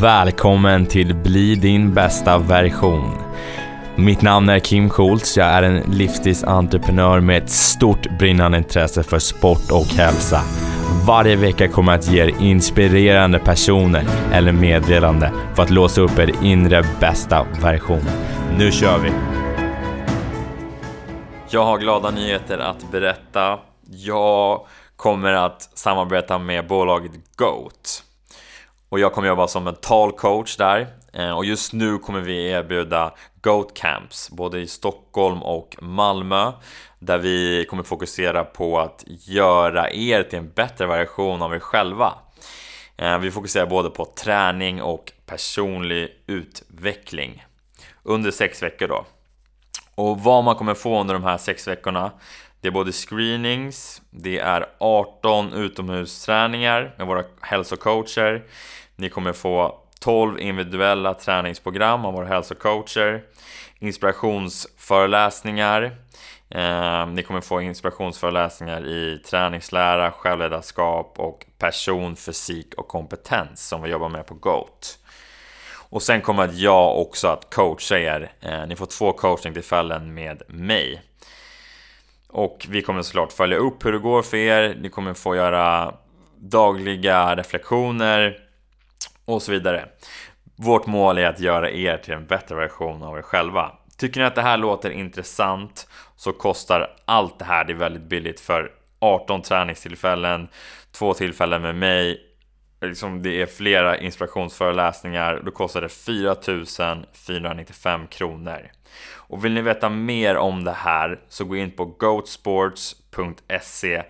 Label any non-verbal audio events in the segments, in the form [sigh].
Välkommen till Bli din bästa version. Mitt namn är Kim Schultz. Jag är en livsstilsentreprenör med ett stort brinnande intresse för sport och hälsa. Varje vecka kommer jag att ge er inspirerande personer eller meddelande för att låsa upp er inre bästa version. Nu kör vi! Jag har glada nyheter att berätta. Jag kommer att samarbeta med bolaget GOAT. Och jag kommer jobba som mental coach där. Eh, och just nu kommer vi erbjuda GOAT Camps både i Stockholm och Malmö. Där vi kommer fokusera på att göra er till en bättre version av er själva. Eh, vi fokuserar både på träning och personlig utveckling. Under sex veckor då. Och vad man kommer få under de här sex veckorna det är både screenings, det är 18 utomhusträningar med våra hälsocoacher. Ni kommer få 12 individuella träningsprogram av våra hälsocoacher, inspirationsföreläsningar. Eh, ni kommer få inspirationsföreläsningar i träningslära, självledarskap och person, fysik och kompetens som vi jobbar med på GOAT. Och sen kommer jag också att coacha er. Eh, ni får två coachingtillfällen med mig. Och vi kommer såklart följa upp hur det går för er. Ni kommer få göra dagliga reflektioner och så vidare. Vårt mål är att göra er till en bättre version av er själva. Tycker ni att det här låter intressant så kostar allt det här, det är väldigt billigt för 18 träningstillfällen, två tillfällen med mig, liksom det är flera inspirationsföreläsningar, då kostar det 4 495 kronor. Och vill ni veta mer om det här så gå in på goatsports.se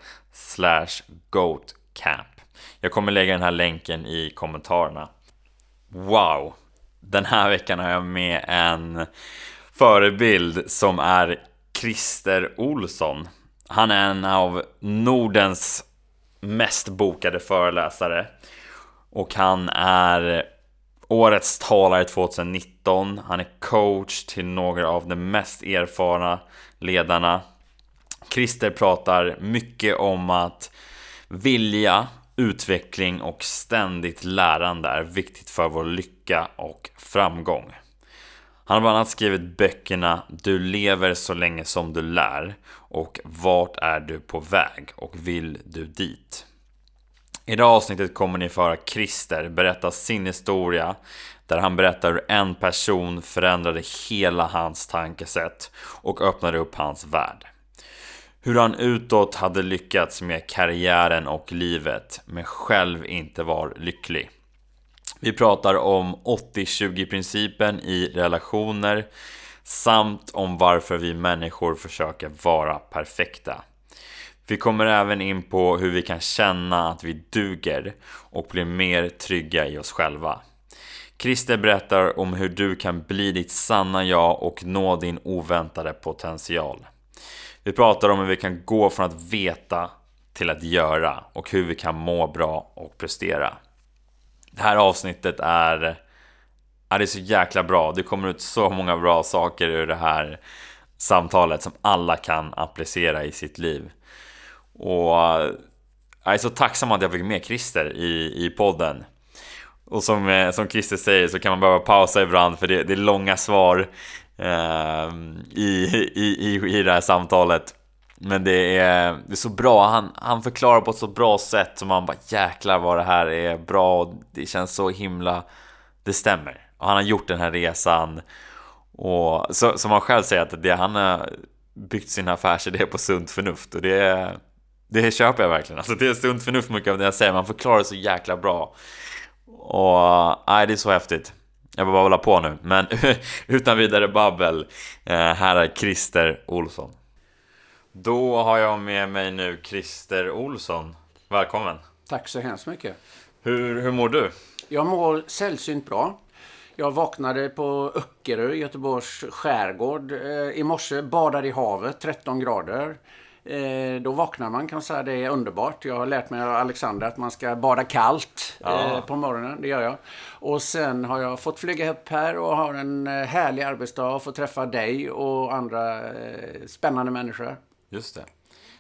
goatcamp. Jag kommer lägga den här länken i kommentarerna. Wow! Den här veckan har jag med en förebild som är Christer Olsson. Han är en av Nordens mest bokade föreläsare och han är årets talare 2019. Han är coach till några av de mest erfarna ledarna. Christer pratar mycket om att vilja, utveckling och ständigt lärande är viktigt för vår lycka och framgång. Han har bland annat skrivit böckerna Du lever så länge som du lär och Vart är du på väg och vill du dit? I det här avsnittet kommer ni få höra Christer berätta sin historia där han berättar hur en person förändrade hela hans tankesätt och öppnade upp hans värld. Hur han utåt hade lyckats med karriären och livet men själv inte var lycklig. Vi pratar om 80-20 principen i relationer samt om varför vi människor försöker vara perfekta. Vi kommer även in på hur vi kan känna att vi duger och bli mer trygga i oss själva. Christer berättar om hur du kan bli ditt sanna jag och nå din oväntade potential. Vi pratar om hur vi kan gå från att veta till att göra och hur vi kan må bra och prestera. Det här avsnittet är, är det så jäkla bra. Det kommer ut så många bra saker ur det här samtalet som alla kan applicera i sitt liv. Och jag är så tacksam att jag fick med Christer i, i podden. Och som, eh, som Christer säger så kan man behöva pausa ibland för det, det är långa svar Ehm, i, i, i, i det här samtalet. Men det är, det är så bra, han, han förklarar på ett så bra sätt som man bara jäklar vad det här är bra och det känns så himla, det stämmer. Och han har gjort den här resan och så, som han själv säger att det, han har byggt sin affärsidé på sunt förnuft och det, det köper jag verkligen. Alltså det är sunt förnuft mycket av det jag säger, man förklarar det så jäkla bra. Och nej, det är så häftigt. Jag bara hålla på nu, men [laughs] utan vidare babbel. Eh, här är Christer Olsson. Då har jag med mig nu Christer Olsson. Välkommen! Tack så hemskt mycket. Hur, hur mår du? Jag mår sällsynt bra. Jag vaknade på Öckerö, Göteborgs skärgård, eh, i morse. Badade i havet, 13 grader. Eh, då vaknar man kan säga det är underbart. Jag har lärt mig av Alexander att man ska bada kallt ja. eh, på morgonen. Det gör jag. Och sen har jag fått flyga upp här och har en eh, härlig arbetsdag och få träffa dig och andra spännande människor. Just det.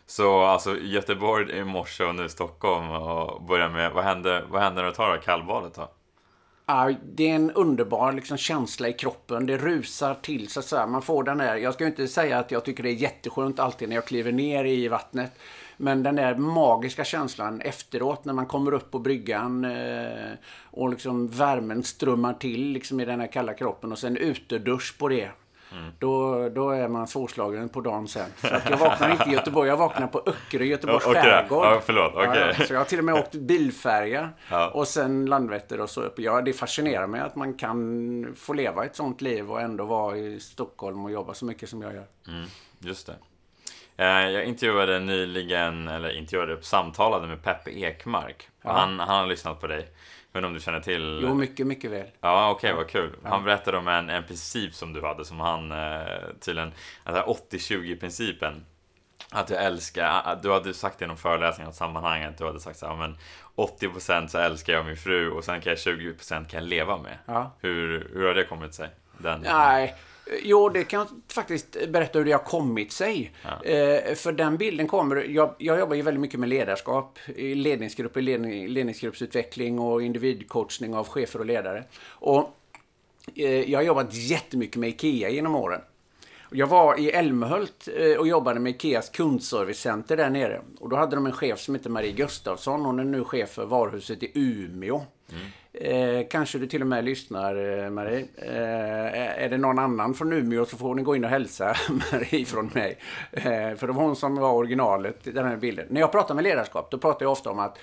Så alltså Göteborg i morse och nu Stockholm och börja med, vad hände, vad hände när du tar det kallbadet då? Ja, det är en underbar liksom, känsla i kroppen. Det rusar till så att säga. Man får den där, jag ska inte säga att jag tycker det är jätteskönt alltid när jag kliver ner i vattnet. Men den där magiska känslan efteråt när man kommer upp på bryggan eh, och liksom värmen strömmar till liksom i den här kalla kroppen och sen utedusch på det. Mm. Då, då är man svårslagen på dagen sen. Så att jag vaknar inte i Göteborg, jag vaknar på Öckerö i Göteborgs okay. skärgård. Ja, förlåt, okay. ja, så jag har till och med åkt bilfärja ja. och sen Landvetter och så upp. Ja, det fascinerar mig att man kan få leva ett sånt liv och ändå vara i Stockholm och jobba så mycket som jag gör. Mm, just det. Eh, jag intervjuade nyligen, eller intervjuade, samtalade med Peppe Ekmark. Ja. Han, han har lyssnat på dig. Inte om du känner till? Jo, mycket, mycket väl. Ja, okej, okay, vad kul. Han berättade om en, en princip som du hade som han eh, tydligen, alltså 80-20 principen. Att du älskar, du hade sagt det i någon föreläsning i sammanhanget, du hade sagt så här, men 80% så älskar jag min fru och sen kan jag 20% kan jag leva med. Ja. Hur, hur har det kommit sig? Den... Nej, Jo, det kan jag faktiskt berätta hur det har kommit sig. Ja. Eh, för den bilden kommer... Jag, jag, jobbar ju väldigt mycket med ledarskap, ledningsgrupper, ledning, ledningsgruppsutveckling och individcoachning av chefer och ledare. Och eh, jag har jobbat jättemycket med IKEA genom åren. Jag var i Älmhult eh, och jobbade med Ikeas kundservicecenter där nere. Och då hade de en chef som heter Marie Gustafsson. Hon är nu chef för varuhuset i Umeå. Mm. Eh, kanske du till och med lyssnar, eh, Marie. Eh, är det någon annan från Umeå så får ni gå in och hälsa [laughs] Marie från mig. Eh, för det var hon som var originalet i den här bilden. När jag pratar med ledarskap, då pratar jag ofta om att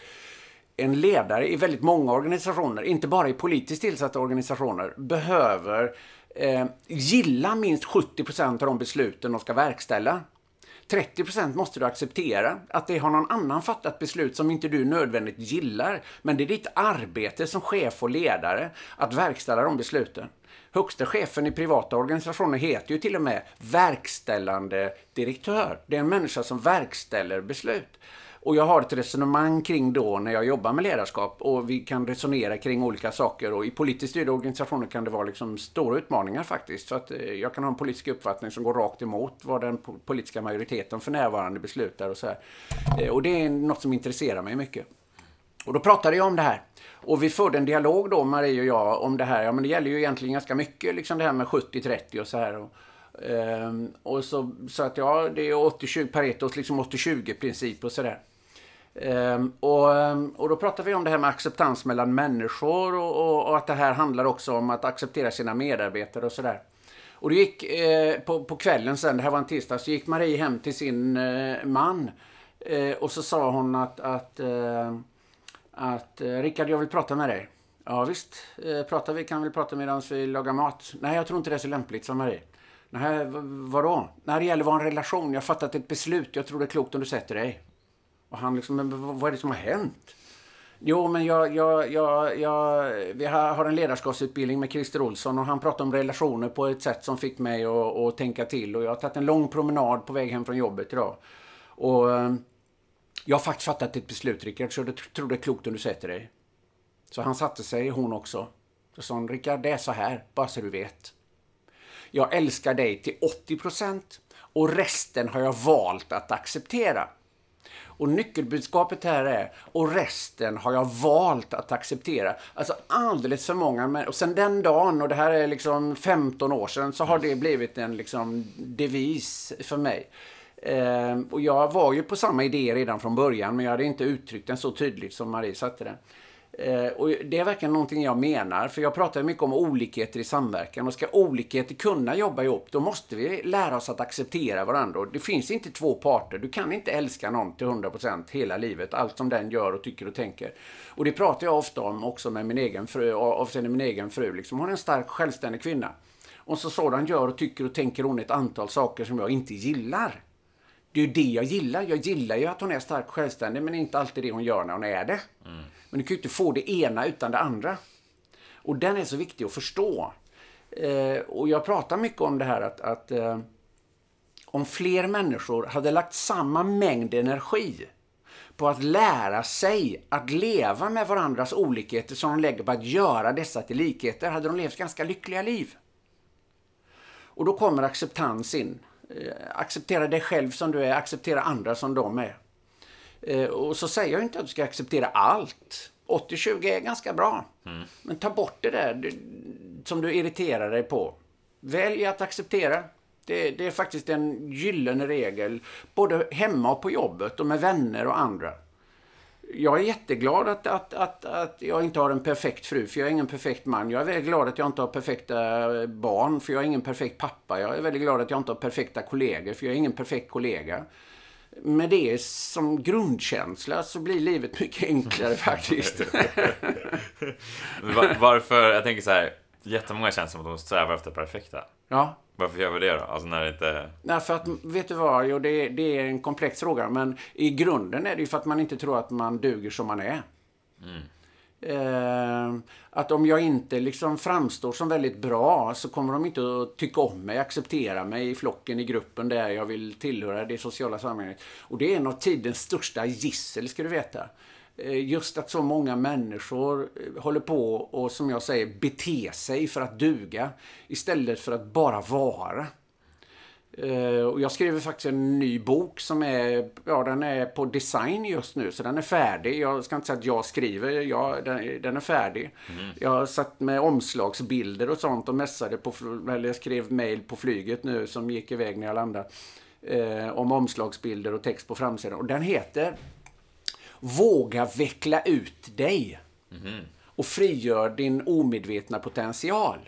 en ledare i väldigt många organisationer, inte bara i politiskt tillsatta organisationer, behöver eh, gilla minst 70 procent av de besluten de ska verkställa. 30% måste du acceptera. Att det har någon annan fattat beslut som inte du nödvändigt gillar. Men det är ditt arbete som chef och ledare att verkställa de besluten. Högsta chefen i privata organisationer heter ju till och med verkställande direktör. Det är en människa som verkställer beslut. Och jag har ett resonemang kring då när jag jobbar med ledarskap och vi kan resonera kring olika saker och i politiskt styrda organisationer kan det vara liksom stora utmaningar faktiskt. Så att eh, jag kan ha en politisk uppfattning som går rakt emot vad den politiska majoriteten för närvarande beslutar och så här. Eh, och det är något som intresserar mig mycket. Och då pratade jag om det här. Och vi förde en dialog då, Marie och jag, om det här. Ja, men det gäller ju egentligen ganska mycket, liksom det här med 70-30 och så här. Och, um, och så, så att ja, det är 80-20, Paretos liksom 80-20 princip och sådär. Um, och, ehm, och då pratar vi om det här med acceptans mellan människor och, och, och, att det här handlar också om att acceptera sina medarbetare och sådär. Och det gick eh, på, på kvällen sen, det här var en tisdag, så gick Marie hem till sin eh, man. Eh, och så sa hon att, att, eh, att eh, Rickard, jag vill prata med dig. Ja visst, eh, pratar vi kan väl prata medan vi lagar mat. Nej, jag tror inte det är så lämpligt, sa Marie. Nej, vadå? När det gäller vår relation, jag har fattat ett beslut. Jag tror det är klokt om du sätter dig. Och han liksom, men vad är det som har hänt? Jo, men jag, jag, jag, jag, vi har en ledarskapsutbildning med Christer Olsson och han pratar om relationer på ett sätt som fick mig att, att tänka till. Och jag har tagit en lång promenad på väg hem från jobbet idag. Och eh, jag har faktiskt fattat ett beslut, Rickard, så jag tror det är klokt om du sätter dig. Så han satte sig, hon också. Så sa hon, Rickard, det är så här, bara så du vet. Jag älskar dig till 80 procent och resten har jag valt att acceptera. Och nyckelbudskapet här är, och resten har jag valt att acceptera. Alltså alldeles för många människor. Och sen den dagen, och det här är liksom 15 år sedan, så har det blivit en liksom devis för mig. Ehm, och jag var ju på samma idé redan från början, men jag hade inte uttryckt den så tydligt som Marie satte den. Eh, och det är verkligen någonting jag menar, för jag pratar mycket om olikheter i samverkan. Och ska olikheter kunna jobba ihop, då måste vi lära oss att acceptera varandra. Och det finns inte två parter. Du kan inte älska någon till 100% hela livet, allt som den gör och tycker och tänker. Och det pratar jag ofta om också med min egen fru, avseende min egen fru. Liksom. Hon är en stark, självständig kvinna. Och så sådan gör och tycker och tänker hon ett antal saker som jag inte gillar. Det är ju det jag gillar. Jag gillar ju att hon är stark självständig, men inte alltid det hon gör när hon är det. Mm. Men du kan ju inte få det ena utan det andra. Och den är så viktig att förstå. Eh, och jag pratar mycket om det här att, att eh, om fler människor hade lagt samma mängd energi på att lära sig att leva med varandras olikheter som de lägger på att göra dessa till likheter, hade de levt ganska lyckliga liv. Och då kommer acceptans in. Eh, acceptera dig själv som du är, acceptera andra som de är. Eh, och så säger jag inte att du ska acceptera allt. 80-20 är ganska bra. Men ta bort det där som du irriterar dig på. Välj att acceptera. Det, det är faktiskt en gyllene regel. Både hemma och på jobbet och med vänner och andra. Jag är jätteglad att, att, att, att jag inte har en perfekt fru, för jag är ingen perfekt man. Jag är väldigt glad att jag inte har perfekta barn, för jag är ingen perfekt pappa. Jag är väldigt glad att jag inte har perfekta kollegor, för jag är ingen perfekt kollega med det som grundkänsla så blir livet mycket enklare [laughs] faktiskt. Var, varför, jag tänker så här, jättemånga känns som att de strävar efter det perfekta. Ja. Varför gör vi det då? Alltså när det inte... Nej, för att, vet du vad, jo, det, det är en komplex fråga, men i grunden är det ju för att man inte tror att man duger som man är. Eh, att om jag inte liksom framstår som väldigt bra så kommer de inte att tycka om mig, acceptera mig i flocken, i gruppen där jag vill tillhöra det sociala sammanhanget. Och det är en av tidens största gissel, ska du veta. Eh, Just att så många människor eh, håller på och, som jag säger, bete sig för att duga istället för att bara vara. Eh, och jag skriver faktiskt en ny bok som är, ja den är på design just nu så den är färdig. Jag ska inte säga att jag skriver, jag, den, den är färdig. Jag har satt med omslagsbilder och sånt och mässade på, eller jag skrev mail på flyget nu som gick iväg när jag landade. Eh, om omslagsbilder och text på framsidan. Och den heter Våga veckla ut dig. Och frigör din omedvetna potential.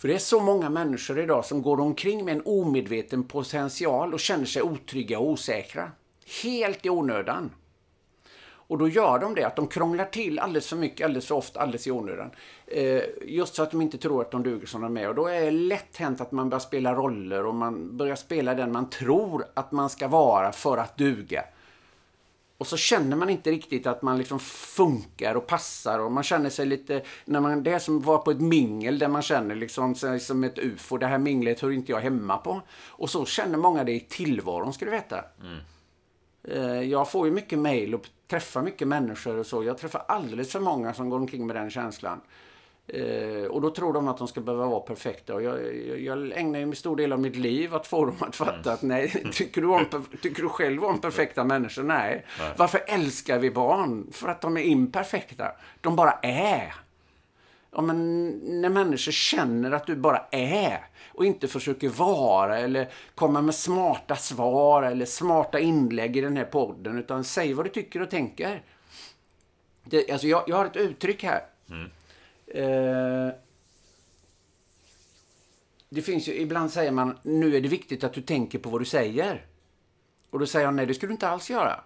För det är så många människor idag som går omkring med en omedveten potential och känner sig otrygga och osäkra. Helt i onödan. Och då gör de det, att de krånglar till alldeles för mycket, alldeles för ofta, alldeles i onödan. Eh, just så att de inte tror att de duger som de är. Och då är det lätt hänt att man börjar spela roller och man börjar spela den man tror att man ska vara för att duga. Och så känner man inte riktigt att man liksom funkar och passar och man känner sig lite, när man, det är som att vara på ett mingel där man känner liksom sig som ett ufo. Det här minglet hör inte jag hemma på. Och så känner många det i tillvaron, ska du veta. Mm. Jag får ju mycket mail och träffar mycket människor och så. Jag träffar alldeles för många som går omkring med den känslan. Eh, och då tror de att de ska behöva vara perfekta. Och jag, jag, jag ägnar ju en stor del av mitt liv att få dem att fatta att nej, tycker du, om, tycker du själv om perfekta människor? Nej. Varför älskar vi barn? För att de är imperfekta. De bara är. Ja, men när människor känner att du bara är och inte försöker vara eller komma med smarta svar eller smarta inlägg i den här podden utan säg vad du tycker och tänker. Det, alltså jag, jag har ett uttryck här. Eh, det finns ju, ibland säger man, nu är det viktigt att du tänker på vad du säger. Och då säger jag, nej det ska du inte alls göra.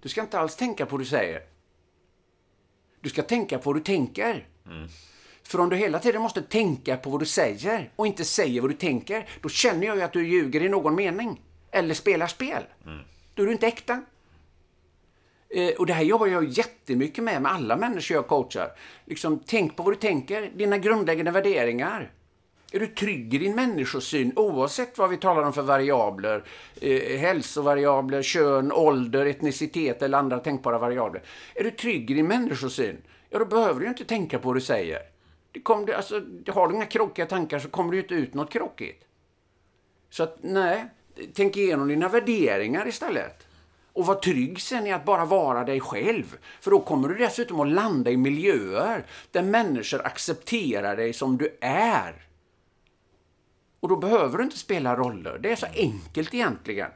Du ska inte alls tänka på vad du säger. Du ska tänka på vad du tänker. För om du hela tiden måste tänka på vad du säger och inte säger vad du tänker, då känner jag ju att du ljuger i någon mening. Eller spelar spel. Då är du inte äkta. Eh, och det här jobbar jag jättemycket med, med alla människor jag coachar. Liksom, tänk på vad du tänker, dina grundläggande värderingar. Är du trygg i din människosyn oavsett vad vi talar om för variabler? Eh, hälsovariabler, kön, ålder, etnicitet eller andra tänkbara variabler. Är du trygg i din människosyn? Ja, då behöver du ju inte tänka på vad du säger. Det kom, alltså, har du inga krokiga tankar så kommer det ju inte ut något krokigt. Så att, nej, tänk igenom dina värderingar istället. Och var trygg sen i att bara vara dig själv. För då kommer du dessutom att landa i miljöer där människor accepterar dig som du är. Och då behöver du inte spela roller. Det är så enkelt egentligen.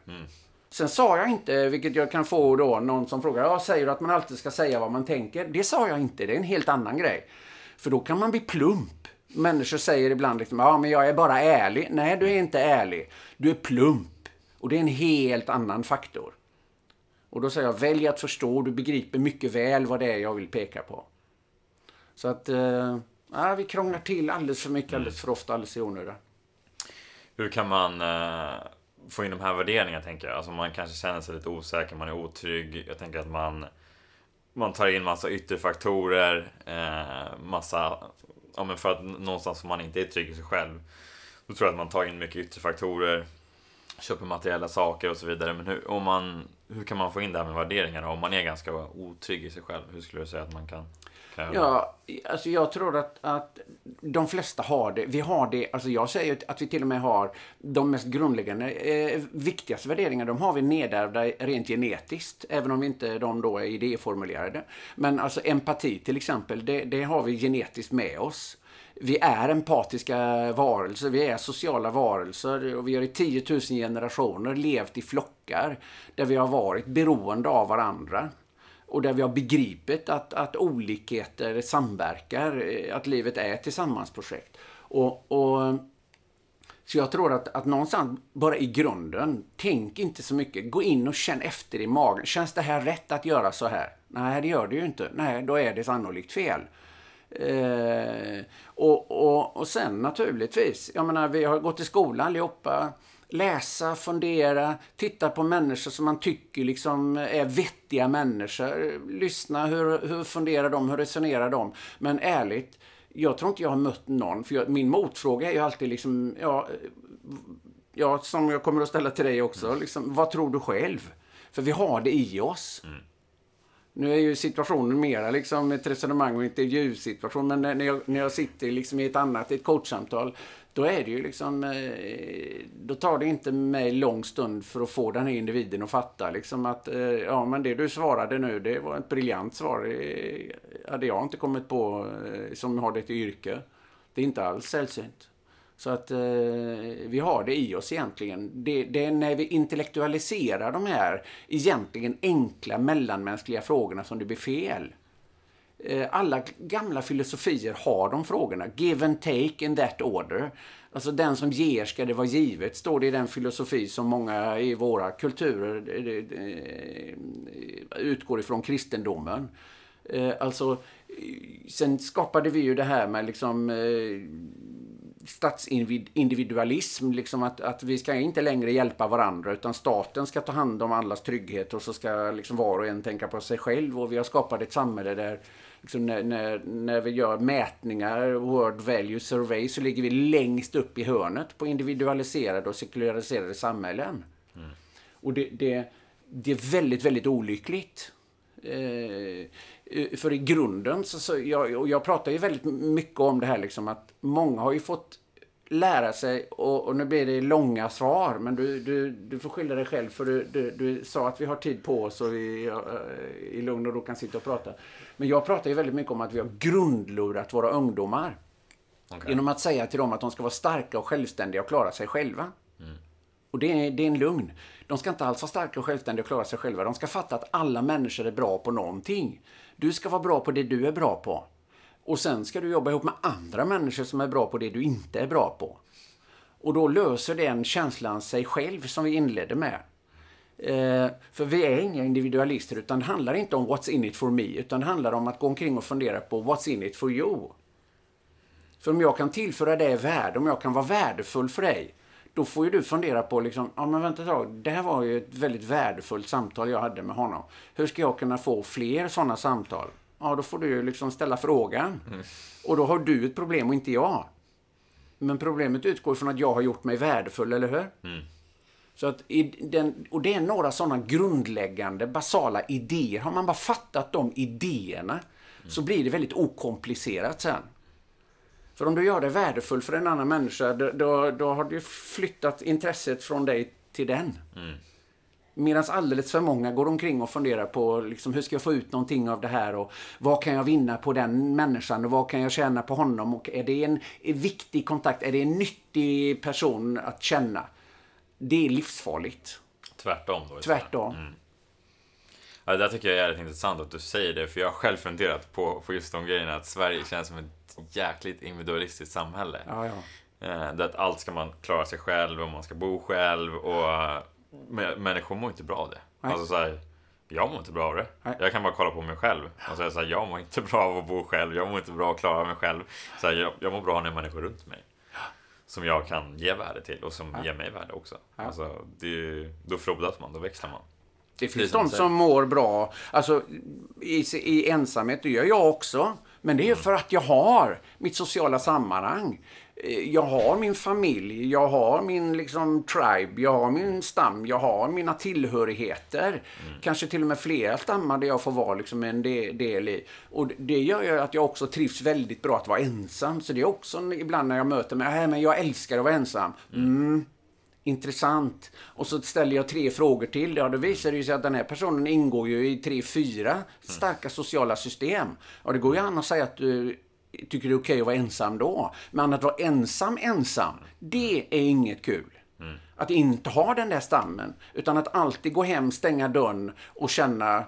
Sen sa jag inte, vilket jag kan få då, någon som frågar, ja, säger du att man alltid ska säga vad man tänker? Det sa jag inte, det är en helt annan grej. För då kan man bli plump. Människor säger ibland liksom, ja men jag är bara ärlig. Nej, du är inte ärlig. Du är plump. Och det är en helt annan faktor. Och då säger jag, välj att förstå, du begriper mycket väl vad det är jag vill peka på. Så att, eh, vi krånglar till alldeles för mycket, alldeles för ofta, alldeles i onödan. Hur kan man eh, få in de här värderingarna tänker jag? Alltså man kanske känner sig lite osäker, man är otrygg. Jag tänker att man, man tar in massa ytterfaktorer, eh, massa, ja men för att någonstans man inte är trygg i sig själv. Då tror jag att man tar in mycket ytterfaktorer, köper materiella saker och så vidare. Men hur, om man, hur kan man få in det här med värderingar om man är ganska otrygg i sig själv? Hur skulle du säga att man kan? Ja, alltså jag tror att, att de flesta har det. Vi har det, alltså jag säger att vi till och med har de mest grundläggande, eh, viktigaste värderingarna, de har vi nedärvda rent genetiskt, även om inte de då är idéformulerade. Men alltså empati till exempel, det, det har vi genetiskt med oss. Vi är empatiska varelser, vi är sociala varelser och vi har i 10 000 generationer levt i flockar där vi har varit beroende av varandra. Och där vi har begripit att, att olikheter samverkar, eh, att livet är ett tillsammansprojekt. Och, och, så jag tror att, att någonstans, bara i grunden, tänk inte så mycket. Gå in och känn efter i magen. Känns det här rätt att göra så här? Nej, det gör det ju inte. Nej, då är det sannolikt fel. Eh, och, och, och sen naturligtvis, jag menar vi har gått i skolan allihopa läsa, fundera, titta på människor som man tycker liksom är vettiga människor. Lyssna, hur, hur funderar de, hur resonerar de? Men ärligt, jag tror inte jag har mött någon, för jag, min motfråga är ju alltid liksom, ja, ja, som jag kommer att ställa till dig också, liksom, vad tror du själv? För vi har det i oss. Mm. Nu är ju situationen mera liksom ett resonemang och intervjusituation, men när jag, när jag sitter liksom i ett annat, ett coachsamtal, då är det ju liksom, eh, då tar det inte mig lång stund för att få den här individen att fatta liksom att, eh, ja men det du svarade nu, det var ett briljant svar. Eh, det hade jag inte kommit på som har det till yrke. Det är inte alls sällsynt. Så att eh, vi har det i oss egentligen. Det, det, är när vi intellektualiserar de här egentligen enkla mellanmänskliga frågorna som det blir fel. Eh, alla gamla filosofier har de frågorna. Give and take in that order. Alltså den som ger ska det vara givet, står det i den filosofi som många i våra kulturer eh, eh, utgår ifrån kristendomen. Alltså, sen skapade vi ju det här med liksom statsindividualism, liksom att, att vi ska inte längre hjälpa varandra utan staten ska ta hand om allas trygghet och så ska liksom var och en tänka på sig själv och vi har skapat ett samhälle där liksom när, när, när vi gör mätningar, World Value Survey, så ligger vi längst upp i hörnet på individualiserade och sekulariserade samhällen. Mm. Och det, det, det är väldigt, väldigt olyckligt. Eh, för i grunden, så, så jag, och jag pratar ju väldigt mycket om det här liksom att många har ju fått lära sig, och, och nu blir det långa svar, men du, du, du får skylla dig själv för du, du, du sa att vi har tid på oss och vi uh, i lugn och ro kan sitta och prata. Men jag pratar ju väldigt mycket om att vi har grundlurat våra ungdomar. Okay. Genom att säga till dem att de ska vara starka och självständiga och klara sig själva. Mm. Och det är, det är en lugn. De ska inte alls vara starka och självständiga och klara sig själva. De ska fatta att alla människor är bra på någonting. Du ska vara bra på det du är bra på. Och sen ska du jobba ihop med andra människor som är bra på det du inte är bra på. Och då löser den känslan sig själv som vi inledde med. Eh, för vi är inga individualister utan det handlar inte om what's in it for me utan det handlar om att gå omkring och fundera på what's in it for you. För om jag kan tillföra dig värde, om jag kan vara värdefull för dig, då får ju du fundera på liksom, ja men vänta ett tag, det här var ju ett väldigt värdefullt samtal jag hade med honom. Hur ska jag kunna få fler sådana samtal? Ja, då får du liksom ställa frågan. Mm. Och då har du ett problem och inte jag. Men problemet utgår från att jag har gjort mig värdefull, eller hur? Mm. Så att den, och det är några sådana grundläggande, basala idéer. Har man bara fattat de idéerna mm. så blir det väldigt okomplicerat sen. För om du gör dig värdefull för en annan människa, då, då, då har du flyttat intresset från dig till den. Medan alldeles för många går omkring och funderar på liksom, hur ska jag få ut någonting av det här och vad kan jag vinna på den människan och vad kan jag tjäna på honom och är det en, viktig kontakt, är det en nyttig person att känna? Det är livsfarligt. Tvärtom då? Tvärtom. Mm. Ja, det där tycker jag är jävligt intressant att du säger det, för jag har själv funderat på, på just de grejerna, att Sverige känns som ett jäkligt individualistiskt samhälle. Ja, ja. Eh, att allt ska man klara sig själv och man ska bo själv och människor mår inte bra av det. Nej. Alltså så här, jag mår inte bra av det. Nej. Jag kan bara kolla på mig själv och säga så här, jag mår inte [laughs] bra av att bo själv. Jag mår inte bra av att klara mig själv. Så här, jag, jag mår bra när människor runt mig. Som jag kan ge värde till och som ja. ger mig värde också. Ja. Alltså, det, då frodas man, då växlar man. Det finns de som mår bra, alltså i, i ensamhet, det gör jag också. Men det är mm. för att jag har mitt sociala sammanhang. Eh, jag har min familj, jag har min liksom tribe, jag har min stam, jag har mina tillhörigheter. Mm. Kanske till och med flera stammar där jag får vara liksom en del i. Och det gör ju att jag också trivs väldigt bra att vara ensam. Så det är också ibland när jag möter mig, äh, men jag älskar att vara ensam. Mm. mm. Intressant. Och så ställer jag tre frågor till. Ja, då visar det sig att den här personen ingår ju i tre, fyra starka sociala system. Och det går ju an att säga att du tycker det är okej okay att vara ensam då. Men att vara ensam, ensam, det är inget kul. Mm. Att inte ha den där stammen. Utan att alltid gå hem, stänga dörren och känna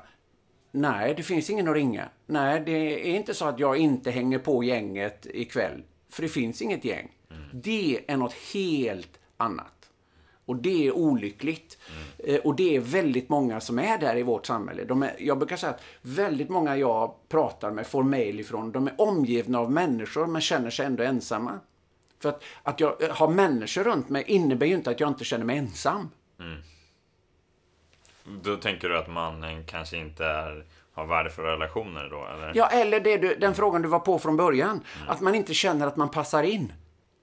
Nej, det finns ingen att ringa. Nej, det är inte så att jag inte hänger på gänget ikväll. För det finns inget gäng. Mm. Det är något helt annat. Och det är olyckligt. Mm. och det är väldigt många som är där i vårt samhälle. De är, jag brukar säga att väldigt många jag pratar med får mail ifrån, de är omgivna av människor men känner sig ändå ensamma. För att, att jag har människor runt mig innebär ju inte att jag inte känner mig ensam. Mm. Då tänker du att mannen kanske inte är, har värdefulla relationer då? Eller? Ja, eller det du, den frågan du var på från början. Mm. Att man inte känner att man passar in.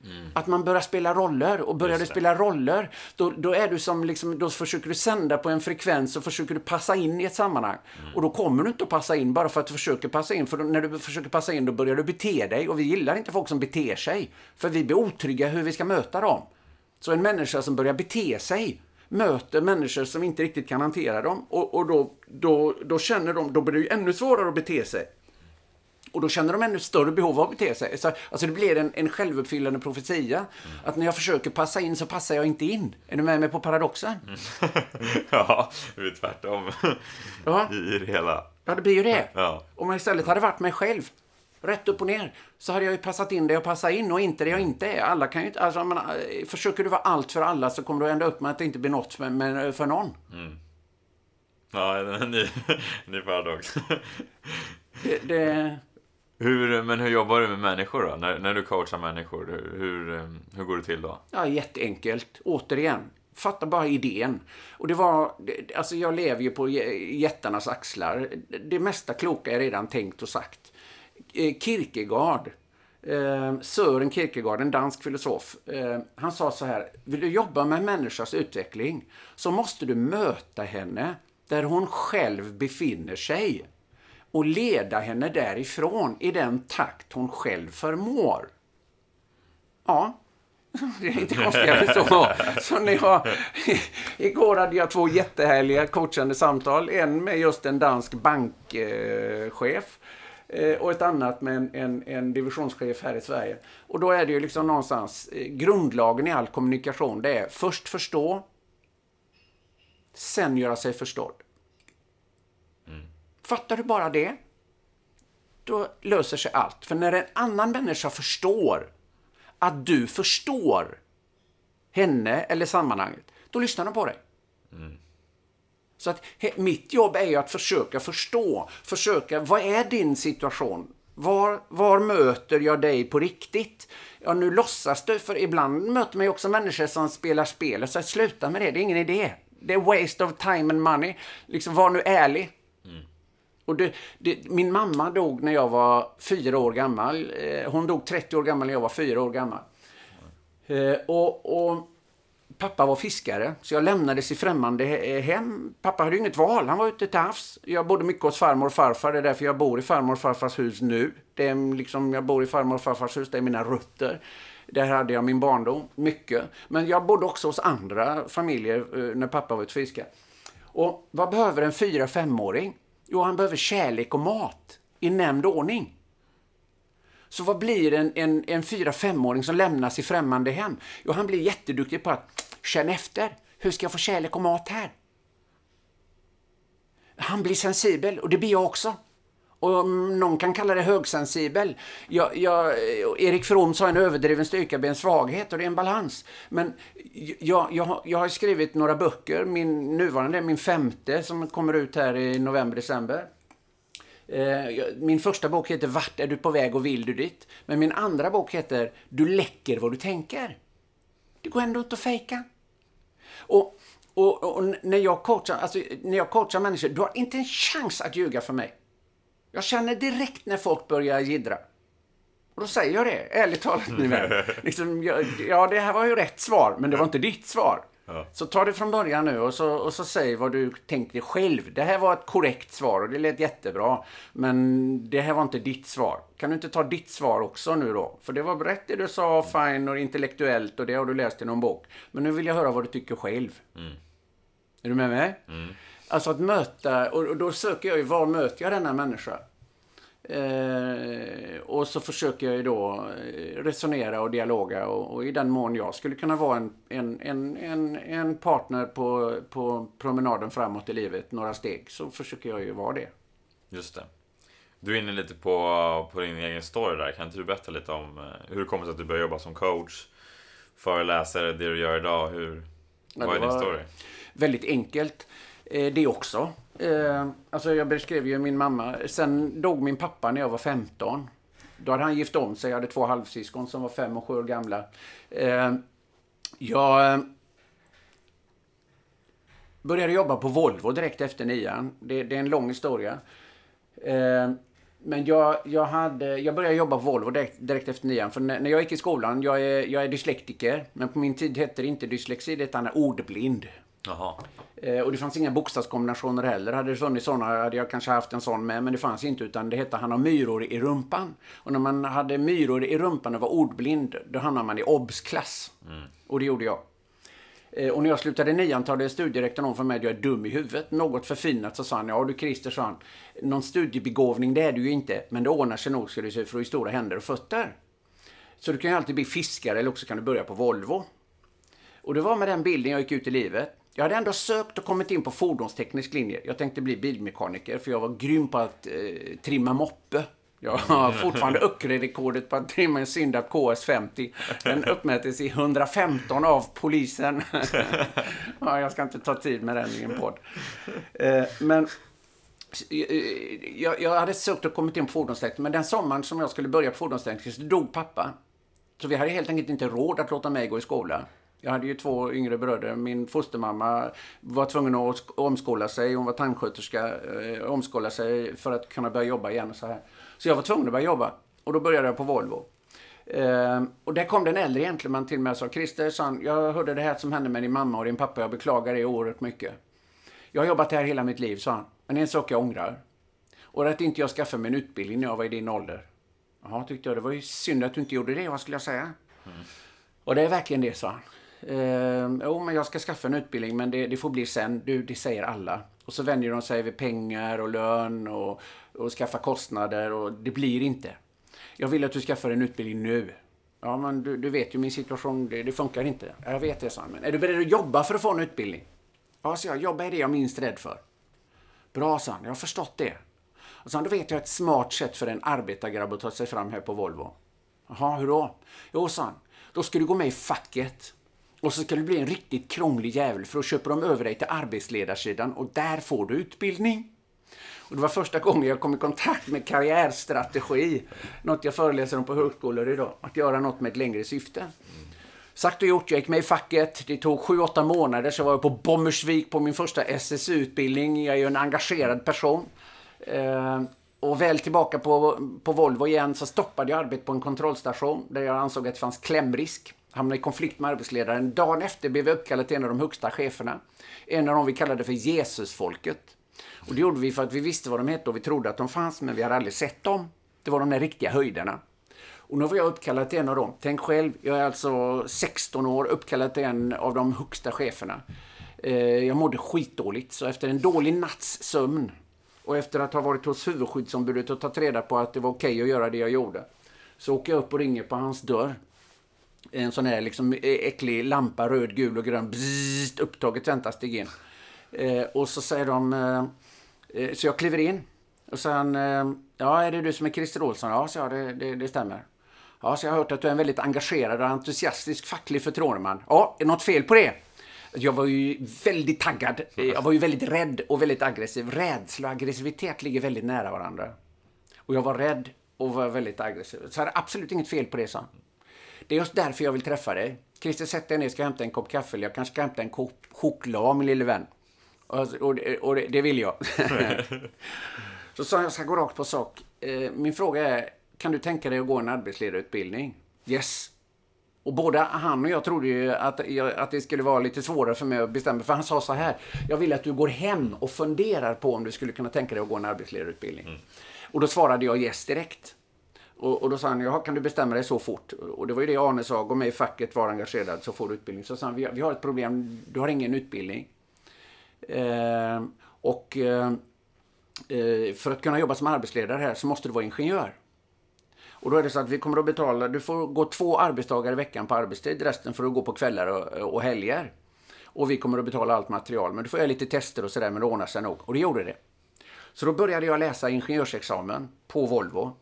Mm. Att man börjar spela roller. Och börjar du spela roller, då, då, är du som liksom, då försöker du sända på en frekvens och försöker du passa in i ett sammanhang. Mm. Och då kommer du inte att passa in bara för att du försöker passa in. För då, när du försöker passa in, då börjar du bete dig. Och vi gillar inte folk som beter sig. För vi blir otrygga hur vi ska möta dem. Så en människa som börjar bete sig möter människor som inte riktigt kan hantera dem. Och, och då, då, då känner de, då blir det ju ännu svårare att bete sig. Och då känner de ännu större behov av att bete sig. Så, alltså det blir en, en självuppfyllande profetia. Mm. Att när jag försöker passa in så passar jag inte in. Är du med mig på paradoxen? Mm. [laughs] ja, det är tvärtom. ja. I det hela. Ja, det blir ju det. Ja. Om man istället hade varit mig själv. Rätt upp och ner. Så hade jag ju passat in det jag passar in och inte det jag inte är. Alla kan ju inte... Alltså, man, försöker du vara allt för alla så kommer du ända upp med att det inte blir något för, för någon. Mm. Ja, en ny, ny paradox. det, det, hur, men hur jobbar du med människor då? När, när du coachar människor, hur, ehm, hur går det till då? Ja, jätteenkelt. Återigen, fatta bara idén. Och det var, alltså jag lever ju på jättarnas axlar. Det mesta kloka är redan tänkt och sagt. Eh, Kierkegaard, ehm, Sören Kierkegaard, en dansk filosof, ehm, han sa så här, vill du jobba med människans utveckling så måste du möta henne där hon själv befinner sig och leda henne därifrån i den takt hon själv förmår. Ja, [laughs] det är inte konstigare [laughs] så. så när jag, igår hade jag två jättehärliga coachande samtal. En med just en dansk bankchef eh, och ett annat med en, en, en, divisionschef här i Sverige. Och då är det ju liksom någonstans eh, grundlagen i all kommunikation. Det är först förstå, sen göra sig förstådd. Fattar du bara det, då löser sig allt. För när en annan människa förstår att du förstår henne eller sammanhanget, då lyssnar de på dig. Mm. Så att mitt jobb är ju att försöka förstå, försöka, vad är din situation? Var, var möter jag dig på riktigt? Ja, nu låtsas du, för ibland möter man ju också människor som spelar spel. Så sluta med det, det är ingen idé. Det är waste of time and money. Liksom, var nu ärlig. Och det, det, min mamma dog när jag var fyra år gammal. Eh, hon dog 30 år gammal när jag var fyra år gammal. Eh, och, och, pappa var fiskare, så jag lämnades i främmande eh, hem. Pappa hade inget val, han var ute till havs. Jag bodde mycket hos farmor och farfar, det är därför jag bor i farmor och farfars hus nu. Det är liksom, jag bor i farmor och farfars hus, det är mina rötter. Där hade jag min barndom, mycket. Men jag bodde också hos andra familjer när pappa var ute fiska. Och vad behöver en fyra femåring Jo, han behöver kärlek och mat i nämnd ordning. Så vad blir en, en, en fyra femåring som lämnas i främmande hem? Jo, han blir jätteduktig på att känna efter. Hur ska jag få kärlek och mat här? Han blir sensibel och det blir jag också. Och någon kan kalla det högsensibel. Jag, jag, Erik From sa en överdriven styrka blir en svaghet och det är en balans. Men jag, jag, jag har skrivit några böcker. Min nuvarande är min femte som kommer ut här i november-december. Eh, min första bok heter Vart är du på väg och vill du dit? Men min andra bok heter Du läcker vad du tänker. Det går ändå inte att fejka. Och, och, och, när, jag coachar, alltså, när jag coachar människor, du har inte en chans att ljuga för mig. Jag känner direkt när folk börjar gidra. Och då säger jag det, ärligt talat min vän. [laughs] Liksom, ja, ja, det här var ju rätt svar, men det var inte ditt svar. Ja. Så ta det från början nu och så, och så säg vad du tänkte själv. Det här var ett korrekt svar och det lät jättebra. Men det här var inte ditt svar. Kan du inte ta ditt svar också nu då? För det var rätt det du sa, fine och intellektuellt och det har du läst i någon bok. Men nu vill jag höra vad du tycker själv. Är du med mig? Alltså att möta, och och då söker jag ju, var möter jag denna människa? Eh, och så försöker jag ju då eh, resonera och dialoga och, och i den mån jag skulle kunna vara en, en, en, en, en partner på, på promenaden framåt i livet, några steg, så försöker jag ju vara det. Just det. Du är inne lite på, på din egen story där. Kan inte du berätta lite om eh, hur det kommer sig att du började jobba som coach, föreläsare, det du gör idag? Hur, vad är din story? Väldigt enkelt. Eh, det också. Eh, alltså jag beskrev ju min mamma. Sen dog min pappa när jag var 15. Då hade han gift om sig. Jag hade två halvsyskon som var fem och sju år gamla. Eh, jag eh, började jobba på Volvo direkt efter nian. Det, det är en lång historia. Eh, men jag, jag, hade, jag började jobba på Volvo direkt, direkt efter nian. För när, när jag gick i skolan, jag är, jag är dyslektiker. Men på min tid hette det inte dyslexi, det hette ordblind. Jaha. Eh, och det fanns inga bokstavskombinationer heller. Hade det funnits sådana hade jag kanske haft en sån med. Men det fanns inte utan det hette han har myror i rumpan. Och när man hade myror i rumpan och var ordblind då hamnade man i obs-klass. Och det gjorde jag. Eh, och när jag slutade nian talade studierektorn om för mig att jag är dum i huvudet. Något förfinat så sa han, ja du Christer, sa han. Någon studiebegåvning det är du ju inte. Men det ordnar sig nog ska du se för du har stora händer och fötter. Så du kan ju alltid bli fiskare eller också kan du börja på Volvo. Och det var med den bilden jag gick ut i livet. Jag hade ändå sökt och kommit in på fordonsteknisk linje. Jag tänkte bli bilmekaniker för jag var grym på att eh, trimma moppe. Jag har [laughs] fortfarande Öckerö-rekordet på att trimma en Syndap KS50. Den uppmättes i 115 av polisen. [laughs] ja, jag ska inte ta tid med den i en podd. Eh, men jag, jag hade sökt och kommit in på fordonstekniker, men den sommaren som jag skulle börja på fordonstekniker så dog pappa. Så vi hade helt enkelt inte råd att låta mig gå i skola. Jag hade ju två yngre bröder. Min fostermamma var tvungen att sk- omskola sig. Hon var tandsköterska. Eh, omskola sig för att kunna börja jobba igen och så här. Så jag var tvungen att börja jobba. Och då började jag på Volvo. Eh, och där kom den äldre gentleman till mig och sa Christer, han, jag hörde det här som hände med din mamma och din pappa. Jag beklagar det oerhört mycket. Jag har jobbat här hela mitt liv, sa han. Men det är en sak jag ångrar. Och att inte jag skaffade mig en utbildning när jag var i din ålder. Jaha, tyckte jag. Det var ju synd att du inte gjorde det. Vad skulle jag säga? Och det är verkligen det, sa han. Eh, jo, men jag ska skaffa en utbildning, men det, det får bli sen. Du, det säger alla. Och så vänjer de sig vid pengar och lön och, och skaffa kostnader och det blir inte. Jag vill att du skaffar en utbildning nu. Ja, men du, du vet ju min situation. Det, det funkar inte. Jag vet det, sa han. Men är du beredd att jobba för att få en utbildning? Ja, så jag. Jobba är det jag är minst rädd för. Bra, sa han. Jag har förstått det. Och så då vet jag ett smart sätt för en arbetargrabb att ta sig fram här på Volvo. Jaha, hur då? Jo, sa han. Då ska du gå med i facket. Och så ska du bli en riktigt krånglig jävel för då köper de över dig till arbetsledarsidan och där får du utbildning. Och det var första gången jag kom i kontakt med karriärstrategi. Något jag föreläser om på högskolor idag. Att göra något med ett längre syfte. Sagt och gjort, jag gick med i facket. Det tog 7-8 månader så var jag på Bommersvik på min första SSU-utbildning. Jag är ju en engagerad person. Eh, och väl tillbaka på, på Volvo igen så stoppade jag arbetet på en kontrollstation där jag ansåg att det fanns klämrisk. Hamnade i konflikt med arbetsledaren. Dagen efter blev vi uppkallade till en av de högsta cheferna. En av dem vi kallade för Jesusfolket. Och det gjorde vi för att vi visste vad de hette och vi trodde att de fanns men vi hade aldrig sett dem. Det var de där riktiga höjderna. Och nu var jag uppkallad till en av dem. Tänk själv, jag är alltså 16 år, uppkallad till en av de högsta cheferna. Eh, jag mådde skitdåligt, så efter en dålig natts sömn och efter att ha varit hos huvudskyddsombudet och tagit reda på att det var okej att göra det jag gjorde, så åker jag upp och ringer på hans dörr. En sån här liksom äcklig lampa, röd, gul och grön, bzzzt, upptaget väntastig in. Eh, och så säger de, eh, eh, så jag kliver in. Och sen... eh, ja är det du som är Christer Olsson? Ja, så jag, det, det, det stämmer. Ja, så jag har hört att du är en väldigt engagerad och entusiastisk facklig förtroendeman. Ja, är det något fel på det? Jag var ju väldigt taggad. Eh, jag var ju väldigt rädd och väldigt aggressiv. Rädsla och aggressivitet ligger väldigt nära varandra. Och jag var rädd och var väldigt aggressiv. Så jag hade absolut inget fel på det, sa han. Det är just därför jag vill träffa dig. Christer, sätt dig ner, ska hämta en kopp kaffe. eller Jag kanske ska hämta en kopp choklad, min lille vän. Och, och, och det, det vill jag. [laughs] så sa jag, jag ska gå rakt på sak. Eh, Min fråga är, kan du tänka dig att gå en arbetsledarutbildning? Yes. Och både han och jag trodde ju att, att det skulle vara lite svårare för mig att bestämma. För han sa så här. Jag vill att du går hem och funderar på om du skulle kunna tänka dig att gå en arbetsledarutbildning. Mm. Och då svarade jag yes direkt. Och, och då sa han, ja, kan du bestämma dig så fort? Och det var ju det Arne sa, gå med i facket, var engagerad så får du utbildning. Så sa han, vi, vi har ett problem, du har ingen utbildning. Eh, och eh, eh, för att kunna jobba som arbetsledare här så måste du vara ingenjör. Och då är det så att vi kommer att betala, du får gå två arbetsdagar i veckan på arbetstid, resten får du gå på kvällar och, och helger. Och vi kommer att betala allt material, men du får göra lite tester och sådär, men det ordnar sig nog. Och det gjorde det. Så då började jag läsa ingenjörsexamen på Volvo.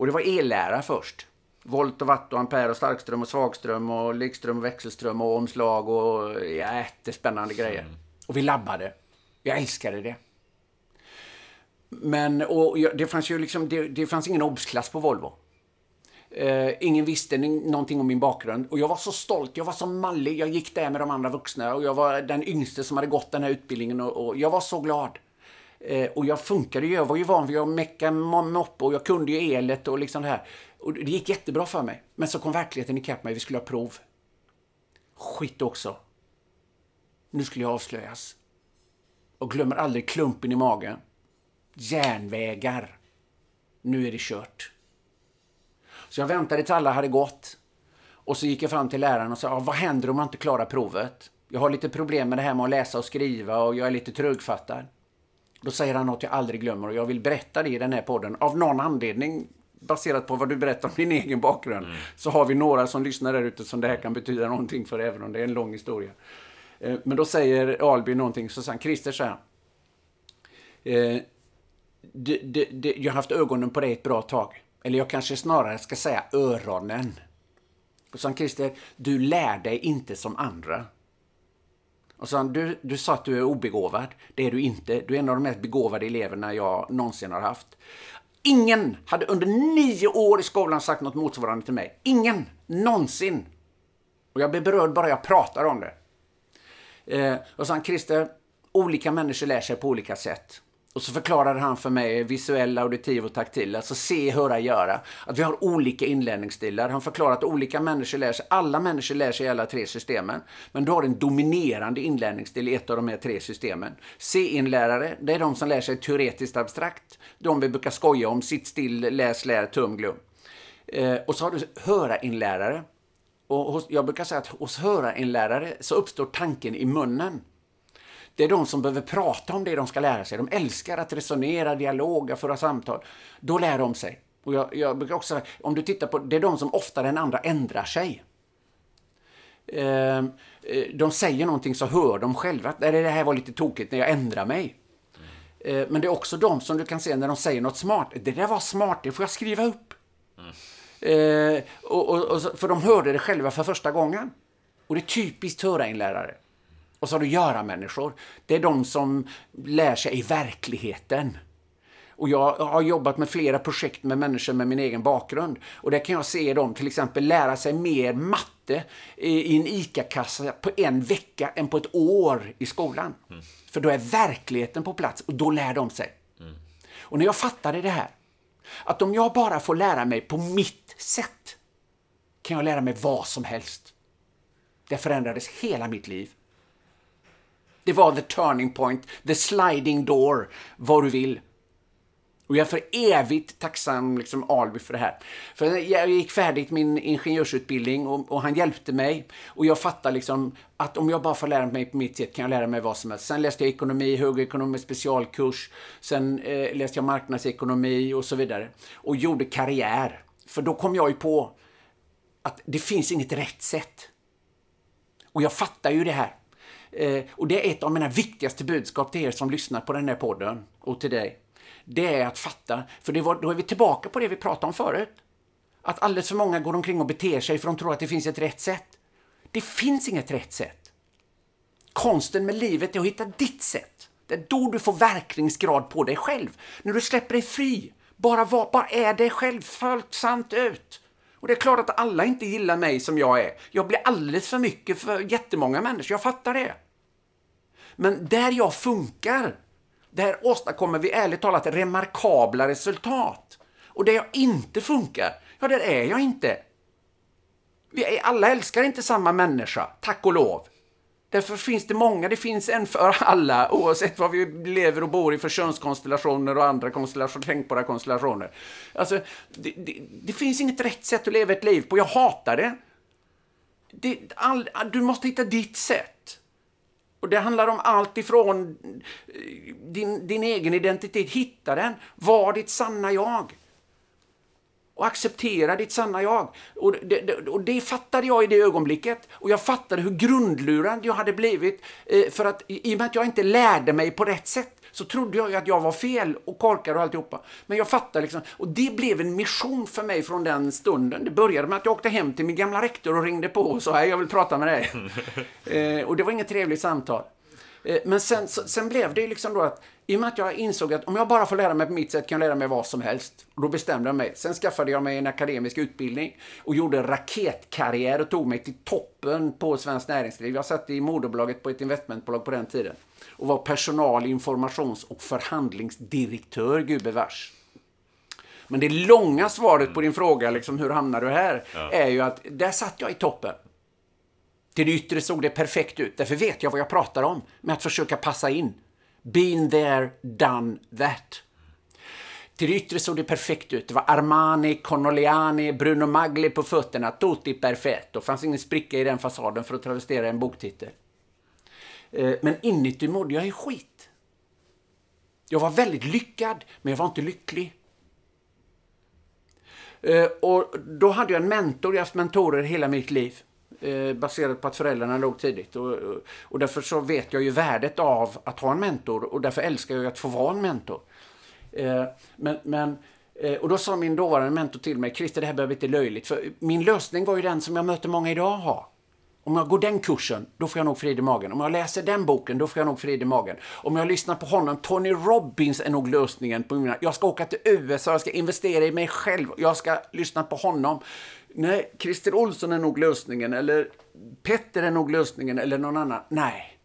Och det var ellära först. Volt och watt och ampere och starkström och svagström och likström och växelström och omslag och jättespännande grejer. Mm. Och vi labbade. Jag älskade det. Men och det fanns ju liksom, det, det fanns ingen obsklass på Volvo. Uh, ingen visste någonting om min bakgrund. Och jag var så stolt, jag var så mallig. Jag gick där med de andra vuxna och jag var den yngste som hade gått den här utbildningen och, och jag var så glad. Eh, och jag funkade ju, jag var ju van vid att mecka moppe och jag kunde ju elet och liksom det här. Och det gick jättebra för mig. Men så kom verkligheten ikapp mig, vi skulle ha prov. Skit också. Nu skulle jag avslöjas. Och glömmer aldrig klumpen i magen. Järnvägar. Nu är det kört. Så jag väntade tills alla hade gått. Och så gick jag fram till läraren och sa, vad händer om man inte klarar provet? Jag har lite problem med det här med att läsa och skriva och jag är lite trögfattad. Då säger han något jag aldrig glömmer och jag vill berätta det i den här podden. Av någon anledning, baserat på vad du berättar om din egen bakgrund, mm. så har vi några som lyssnar där ute som det här kan betyda någonting för, även om det är en lång historia. Eh, men då säger Alby någonting, så säger han, Christer, säger han, eh, det, det, det, jag har haft ögonen på dig ett bra tag. Eller jag kanske snarare ska säga öronen. Och så Christer, du lär dig inte som andra. Och så han, du, du sa att du är obegåvad. Det är du inte. Du är en av de mest begåvade eleverna jag någonsin har haft. Ingen hade under nio år i skolan sagt något motsvarande till mig. Ingen! Någonsin! Och jag blir berörd bara jag pratar om det. Eh, och sen han, Christer, olika människor lär sig på olika sätt. Och så förklarade han för mig visuell, auditiv och taktil, alltså se, höra, göra. Att vi har olika inlärningsstilar. Han förklarade att olika människor lär sig, alla människor lär sig i alla tre systemen. Men du har en dominerande inlärningsstil i ett av de här tre systemen. Se-inlärare, det är de som lär sig teoretiskt abstrakt. De vi brukar skoja om, sitt still, läs, lär, tum, glöm. Eh, och så har du höra-inlärare. Och hos, jag brukar säga att hos höra-inlärare så uppstår tanken i munnen. Det är de som behöver prata om det de ska lära sig. De älskar att resonera, dialoga, föra samtal. Då lär de sig. Och jag, jag brukar också om du tittar på, det är de som oftare än andra ändrar sig. Ehm, eh, de säger någonting så hör de själva att det här var lite tokigt när jag ändrar mig. Mm. men det är också de som du kan se när de säger något smart. Det där var smart, det får jag skriva upp. Mm. Eh, och, och, och, för de hörde det själva för första gången. Och det är typiskt hörainlärare. Och så har du göra-människor. Det är de som lär sig i verkligheten. Och jag har jobbat med flera projekt med människor med min egen bakgrund. Och där kan jag se dem till exempel lära sig mer matte i en ICA-kassa på en vecka än på ett år i skolan. Mm. För då är verkligheten på plats och då lär de sig. Mm. Och när jag fattade det här, att om jag bara får lära mig på mitt sätt, kan jag lära mig vad som helst. Det förändrades hela mitt liv. Det var the turning point, the sliding door, vad du vill. Och jag är för evigt tacksam, liksom, Alby för det här. För jag gick färdigt min ingenjörsutbildning och, och, han hjälpte mig. Och jag fattade liksom att om jag bara får lära mig på mitt sätt kan jag lära mig vad som helst. Sen läste jag ekonomi, högekonomi, specialkurs. Sen eh, läste jag marknadsekonomi och så vidare. Och gjorde karriär. För då kom jag ju på att det finns inget rätt sätt. Och jag fattar ju det här. Eh, och det är ett av mina viktigaste budskap till er som lyssnar på den här podden och till dig. Det är att fatta, för det var, då är vi tillbaka på det vi pratade om förut. Att alldeles för många går omkring och beter sig för de tror att det finns ett rätt sätt. Det finns inget rätt sätt. Konsten med livet är att hitta ditt sätt. Det är då du får verkningsgrad på dig själv. När du släpper dig fri. Bara, var, bara är dig själv fullt sant ut. Och det är klart att alla inte gillar mig som jag är. Jag blir alldeles för mycket för jättemånga människor, jag fattar det. Men där jag funkar, där åstadkommer vi ärligt talat remarkabla resultat. Och där jag inte funkar, ja, där är jag inte. Vi är, alla älskar inte samma människa, tack och lov. Därför finns det många, det finns en för alla, oavsett vad vi lever och bor i för könskonstellationer och andra konstellationer, tänkbara konstellationer. Alltså, det, det, det, finns inget rätt sätt att leva ett liv på. Jag hatar det. det all, du måste hitta ditt sätt. Och det handlar om allt ifrån eh, din, din egen identitet, hitta den. Var ditt sanna jag och acceptera ditt sanna jag. Och det, det, och det fattade jag i det ögonblicket. Och jag fattade hur grundlurad jag hade blivit. Eh, för att i och med att jag inte lärde mig på rätt sätt så trodde jag ju att jag var fel och korkad och alltihopa. Men jag fattade liksom, och det blev en mission för mig från den stunden. Det började med att jag åkte hem till min gamla rektor och ringde på och sa, jag vill prata med dig. [laughs] eh, och det var inget trevligt samtal. Eh, men sen, sen blev det liksom då att i och med att jag insåg att om jag bara får lära mig på mitt sätt kan jag lära mig vad som helst. Och då bestämde jag mig. Sen skaffade jag mig en akademisk utbildning och gjorde raketkarriär och tog mig till toppen på Svenskt Näringsliv. Jag satt i moderbolaget på ett investmentbolag på den tiden och var personal, informations och förhandlingsdirektör, gubevars. Men det långa svaret på din fråga, liksom, hur hamnar du här, ja. är ju att där satt jag i toppen. Till det yttre såg det perfekt ut. Därför vet jag vad jag pratar om med att försöka passa in. Been there, done that. Till det yttre såg det perfekt ut. Det var Armani, Connoliani, Bruno Magli på fötterna. Tutti perfetto. Det fanns ingen spricka i den fasaden för att travestera en boktitel. Eh, men inuti mådde jag i skit. Jag var väldigt lyckad, men jag var inte lycklig. Eh, och då hade jag en mentor. Jag har haft mentorer hela mitt liv eh, baserat på att föräldrarna låg tidigt. Och, och därför så vet jag ju värdet av att ha en mentor och därför älskar jag att få vara en mentor. Eh, men, men eh, och då sa min dåvarande mentor till mig, Christer det här behöver inte löjligt. För min lösning var ju den som jag möter många idag har. Om jag går den kursen, då får jag nog frid i magen. Om jag läser den boken, då får jag nog frid i magen. Om jag lyssnar på honom, Tony Robbins är nog lösningen på mina... Jag ska åka till USA, jag ska investera i mig själv, jag ska lyssna på honom. Nej, Christer Olsson är nog lösningen, eller Petter är nog lösningen, eller någon annan. Nej.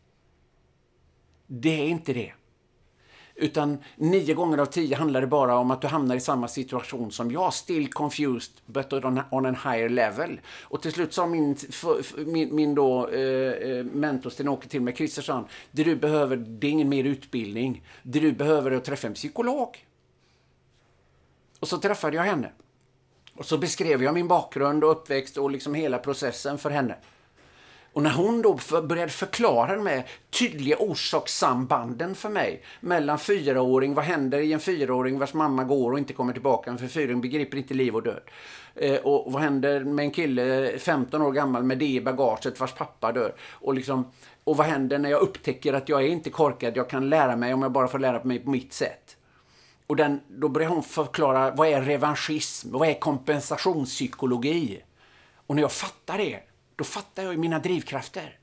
Det är inte det. Utan nio gånger av tio handlar det bara om att du hamnar i samma situation som jag. Still confused, but on, on an higher level. Och till slut sa min, min, min då, eh, eh mentor Sten-Åke till mig, Kristersson, det du behöver, det är ingen mer utbildning. Det du behöver är att träffa en psykolog. Och så träffade jag henne. Och så beskrev jag min bakgrund och uppväxt och liksom hela processen för henne. Och när hon då för, började förklara med tydliga orsakssambanden för mig mellan fyraåring, vad händer i en fyraåring vars mamma går och inte kommer tillbaka för fyraåring begriper inte liv och död. Eh, och vad händer med en kille 15 år gammal med det i bagaget vars pappa dör. Och, liksom, och vad händer när jag upptäcker att jag är inte korkad, jag kan lära mig om jag bara får lära mig på mitt sätt. Och den, då börjar hon förklara vad är revanschism, vad är kompensationspsykologi. Och när jag fattar det, då fattar jag mina drivkrafter.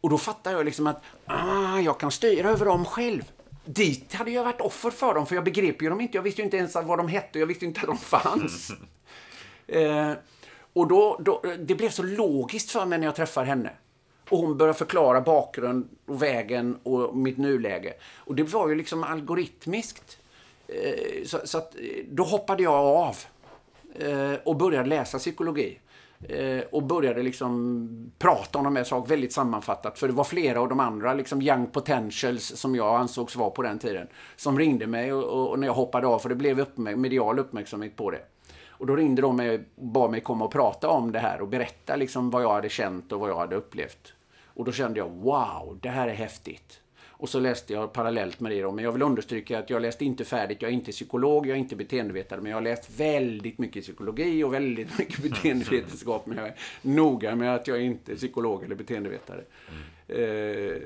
Och då fattar jag liksom att ah, jag kan styra över dem själv. Dit hade jag varit offer för dem, för jag begrep ju dem inte. Jag visste ju inte ens vad de hette och jag visste inte att de fanns. [laughs] eh, och då, då, det blev så logiskt för mig när jag träffar henne. Och hon började förklara bakgrund och vägen och mitt nuläge. Och det var ju liksom algoritmiskt. Eh, så, så att, eh, då hoppade jag av eh, och började läsa psykologi. Eh, och började liksom prata om de här sakerna väldigt sammanfattat. För det var flera av de andra liksom young potentials som jag ansågs vara på den tiden. Som ringde mig och, och när jag hoppade av, för det blev uppmär medial uppmärksamhet på det. Och då ringde de mig och bad mig komma och prata om det här och berätta liksom vad jag hade känt och vad jag hade upplevt. Och då kände jag, wow, det här är häftigt. Och så läste jag parallellt med det då. Men jag vill understryka att jag läste inte färdigt. Jag är inte psykolog, jag är inte beteendevetare. Men jag har läst väldigt mycket psykologi och väldigt [laughs] mycket beteendevetenskap. Men jag är noga med att jag inte är psykolog eller beteendevetare. Mm.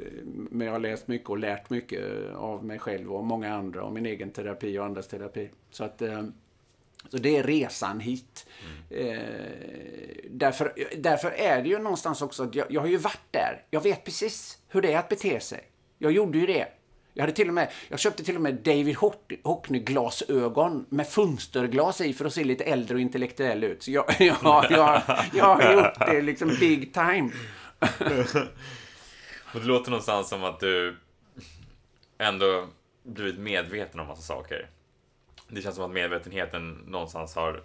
Men jag har läst mycket och lärt mycket av mig själv och många andra. Och min egen terapi och andras terapi. Så att... Eh, så det är resan hit. Mm. Eh, därför, därför är det ju någonstans också att jag, jag har ju varit där. Jag vet precis hur det är att bete sig. Jag gjorde ju det. Jag, hade till och med, jag köpte till och med David Hockney-glasögon med fönsterglas i för att se lite äldre och intellektuell ut. Så jag, [laughs] jag, jag, jag har gjort det liksom big time. [laughs] och det låter någonstans som att du ändå blivit medveten om massa saker det känns som att medvetenheten någonstans har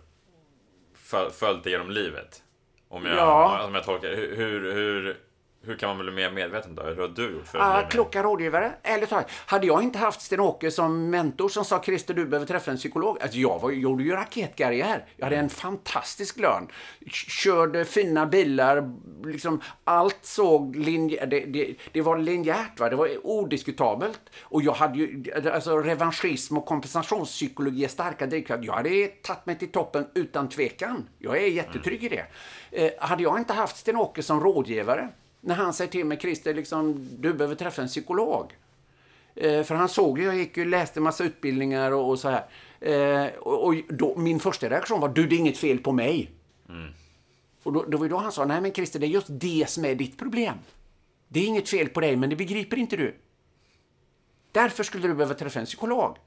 föl- följt dig genom livet. Om jag, Ja. om jag tolkar hur, hur, hur, kan man bli mer medveten då? Hur har du gjort för Ah, att mer- kloka rådgivare. Ärligt talat, hade jag inte haft Sten-Åke som mentor som sa Christer, du behöver träffa en psykolog. Alltså, jag var, gjorde ju raketkarriär. Jag hade en fantastisk lön. Körde fina bilar. Liksom, allt såg linje, det, det, det var linjärt. Va? Det var odiskutabelt. Och jag hade ju, alltså revanschism och kompensationspsykologi är starka drivkrafter. Jag hade tagit mig till toppen utan tvekan. Jag är jättetrygg i det. Eh, hade jag inte haft Sten-Åke som rådgivare när han säger till mig, Christer, liksom, du behöver träffa en psykolog. Eh, för han såg ju, jag gick ju läste massa utbildningar och, och så här. Eh, och och då, min första reaktion var, du det är inget fel på mig. Och då, då var då han sa, nej men Christer, det är just det som är ditt problem. Det är inget fel på dig, men det begriper inte du. Därför skulle du behöva träffa en psykolog.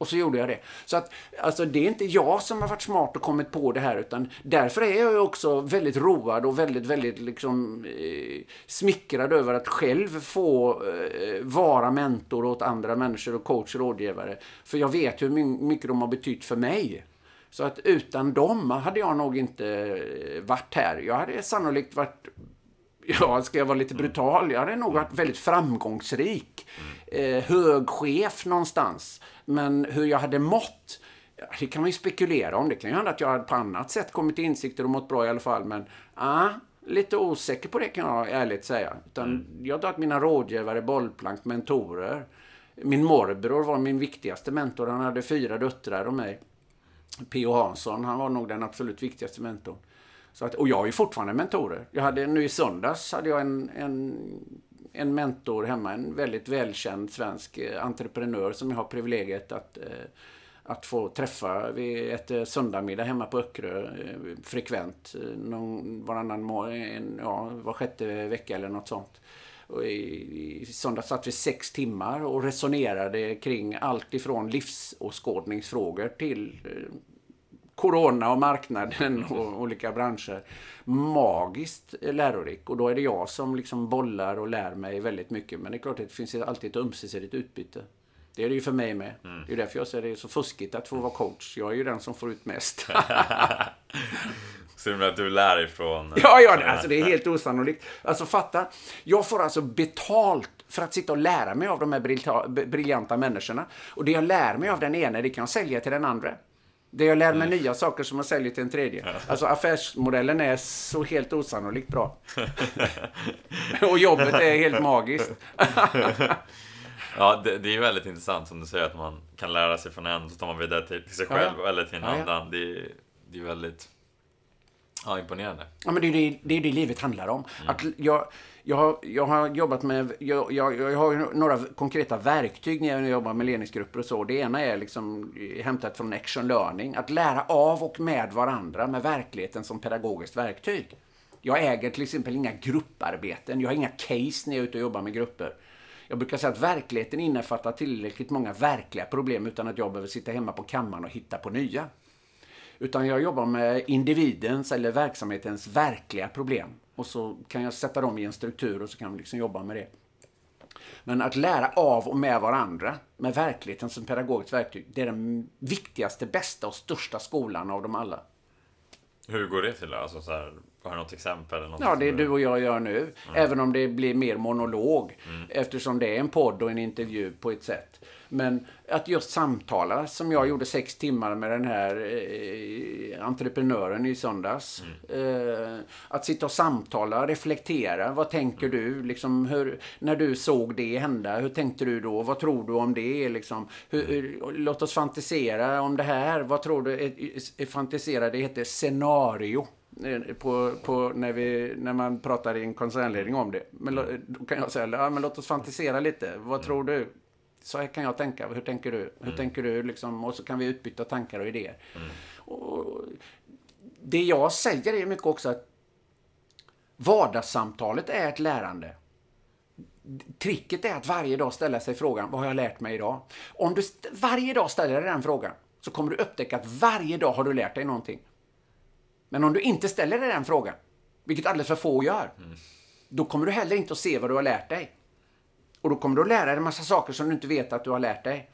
Och så gjorde jag det. Så att, alltså det är inte jag som har varit smart och kommit på det här, utan därför är jag också väldigt road och väldigt, väldigt liksom eh, smickrad över att själv få eh, vara mentor åt andra människor och coach och rådgivare. För jag vet hur my- mycket de har betytt för mig. Så att utan dem hade jag nog inte eh, varit här. Jag hade sannolikt varit [laughs] Ja, ska jag vara lite brutal, jag hade nog varit väldigt framgångsrik. Eh, hög chef någonstans. Men hur jag hade mått, det kan man ju spekulera om. Det kan ju hända att jag hade på annat sätt kommit till insikter och mått bra i alla fall. Men ah, lite osäker på det kan jag ärligt säga. Utan Jag har tagit mina rådgivare, bollplank, mentorer. Min morbror var min viktigaste mentor. Han hade fyra döttrar och mig. P.O. Hansson, han var nog den absolut viktigaste mentorn. Så att, och jag ju fortfarande mentorer. Jag hade, nu i söndags hade jag en, en, en mentor hemma, en väldigt välkänd svensk eh, entreprenör som jag har privilegiet att, eh, att få träffa. Vi äter eh, söndagsmiddag hemma på Öckerö frekvent. Någon, varannan en, ja, var sjätte vecka eller något sånt. Och i, I söndags satt vi sex timmar och resonerade kring allt ifrån livsåskådningsfrågor till corona och marknaden och olika branscher. Magiskt lärorik. Och då är det jag som liksom bollar och lär mig väldigt mycket. Men det är klart att det finns alltid ett ömsesidigt utbyte. Det är det ju för mig med. Det är därför jag säger det är så fuskigt att få vara coach. Jag är ju den som får ut mest. [laughs] Så att du lär ifrån... Ja, ja, alltså det är helt osannolikt. Alltså fatta, jag får alltså betalt för att sitta och lära mig av de här briljanta människorna. Och det jag lär mig av den ena, det kan jag sälja till den andra. Det jag lär mig nya saker som jag säljer till en tredje. Alltså affärsmodellen är så helt osannolikt bra. [laughs] och jobbet är helt magiskt. [laughs] Ja, det, det är väldigt intressant som du säger att man kan lära sig från en så tar man vidare till, till sig Ja, själv ja. eller till en Ja, ja. annan. Det, är- det är väldigt ja, imponerande. Ja, men det är det, det, är det livet handlar om. Att jag, jag, har, jag har jobbat med... Jag, jag, jag har några konkreta verktyg när jag jobbar med ledningsgrupper och så. Det ena är liksom eh, hämtat från action learning. Att lära av och med varandra med verkligheten som pedagogiskt verktyg. Jag äger till exempel inga grupparbeten. Jag har inga case när jag är ute och jobbar med grupper. Jag brukar säga att verkligheten innefattar tillräckligt många verkliga problem utan att jag behöver sitta hemma på kammaren och hitta på nya. Utan jag jobbar med individens eller verksamhetens verkliga problem. Och så kan jag sätta dem i en struktur och så kan vi liksom jobba med det. Men att lära av och med varandra, med verkligheten som pedagogiskt verktyg, det är den viktigaste, bästa och största skolan av dem alla. Hur går det till? Alltså, så här, har du något exempel? Eller något Ja, det är du och jag gör nu. Även om det blir mer monolog. Eftersom det är en podd och en intervju på ett sätt. Men att just samtala, som jag gjorde sex timmar med den här eh, entreprenören i söndags. Eh, att sitta och samtala, reflektera. Vad tänker du? Liksom, hur, när du såg det hända, hur tänkte du då? Vad tror du om det? Liksom, hur, hur, låt oss fantisera om det här. Vad tror du? Fantisera, det heter scenario eh, på, på när, vi, när man pratar i en koncernledning om det. Men lo- då kan jag säga, ja, men låt oss fantisera lite. Vad tror du? Så här kan jag tänka. Hur tänker du? Hur tänker du? Liksom, och så kan vi utbyta tankar och idéer. Och det jag säger är mycket också att vardagssamtalet är ett lärande. Tricket är att varje dag ställa sig frågan, vad har jag lärt mig idag? Om du varje dag ställer dig den frågan så kommer du upptäcka att varje dag har du lärt dig någonting. Men om du inte ställer dig den frågan, vilket alldeles för få gör, då kommer du heller inte att se vad du har lärt dig. Och då kommer du att lära dig en massa saker som du inte vet att du har lärt dig.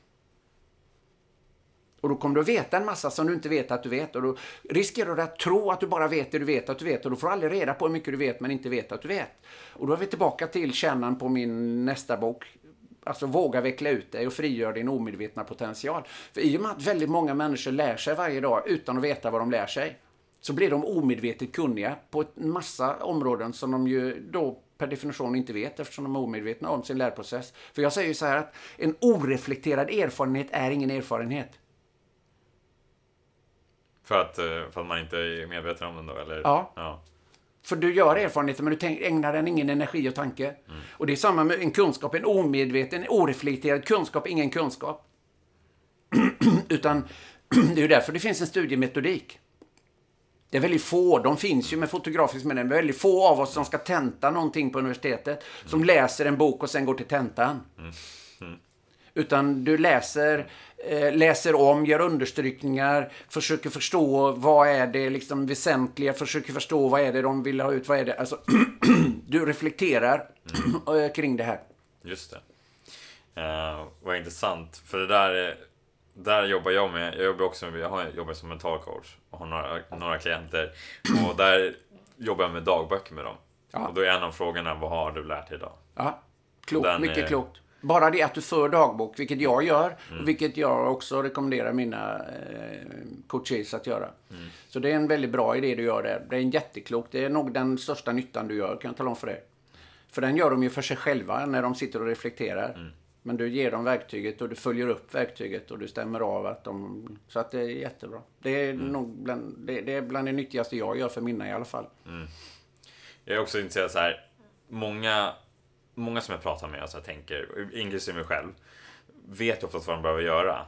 Och då kommer du att veta en massa som du inte vet att du vet. Och då riskerar du att tro att du bara vet det du vet att du vet. Och då får du aldrig reda på hur mycket du vet men inte vet att du vet. Och då är vi tillbaka till kärnan på min nästa bok. Alltså våga veckla ut dig och frigör din omedvetna potential. För i och med att väldigt många människor lär sig varje dag utan att veta vad de lär sig. Så blir de omedvetet kunniga på en massa områden som de ju då per definition inte vet eftersom de är omedvetna om sin lärprocess. För jag säger så här att en oreflekterad erfarenhet är ingen erfarenhet. För att, eh, för att man inte är medveten om den då, eller? Ja. ja. För du gör erfarenheter men du tänk, ägnar den ingen energi och tanke. Mm. Och det är samma med en kunskap, en omedveten, oreflekterad kunskap, ingen kunskap. [clears throat] Utan [clears throat] det är ju därför det finns en studiemetodik. Det är väldigt få, de finns ju med fotografisk men det är väldigt få av oss som ska tenta någonting på universitetet. Som läser en bok och sen går till tentan. Mm. Mm. Utan du läser, eh, läser om, gör understrykningar, försöker förstå vad är det liksom väsentliga, försöker förstå vad är det de vill ha ut, vad är det, alltså [clears throat] du reflekterar mm. [clears throat] kring det här. Just det. Uh, vad intressant, för det där, där jobbar jag med, jag jobbar också med, jag jobbar som mental coach och har några, några klienter och där jobbar jag med dagböcker med dem. Ja. Och då är en av frågorna, vad har du lärt dig idag? Ja, klokt, mycket är, klokt. Bara det att du för dagbok, vilket jag gör, mm. vilket jag också rekommenderar mina eh, coaches att göra. Mm. Så det är en väldigt bra idé du gör där. Det är en jätteklok, det är nog den största nyttan du gör, kan jag tala om för dig. För den gör de ju för sig själva när de sitter och reflekterar. Mm. Men du ger dem verktyget och du följer upp verktyget och du stämmer av att de... Så att det är jättebra. Det är mm. nog bland det, det, är bland det nyttigaste jag gör för mina i alla fall. Mm. Jag är också intresserad så här. Många många som jag pratar med, alltså jag tänker, inklusive mig själv, vet ju oftast vad de behöver göra.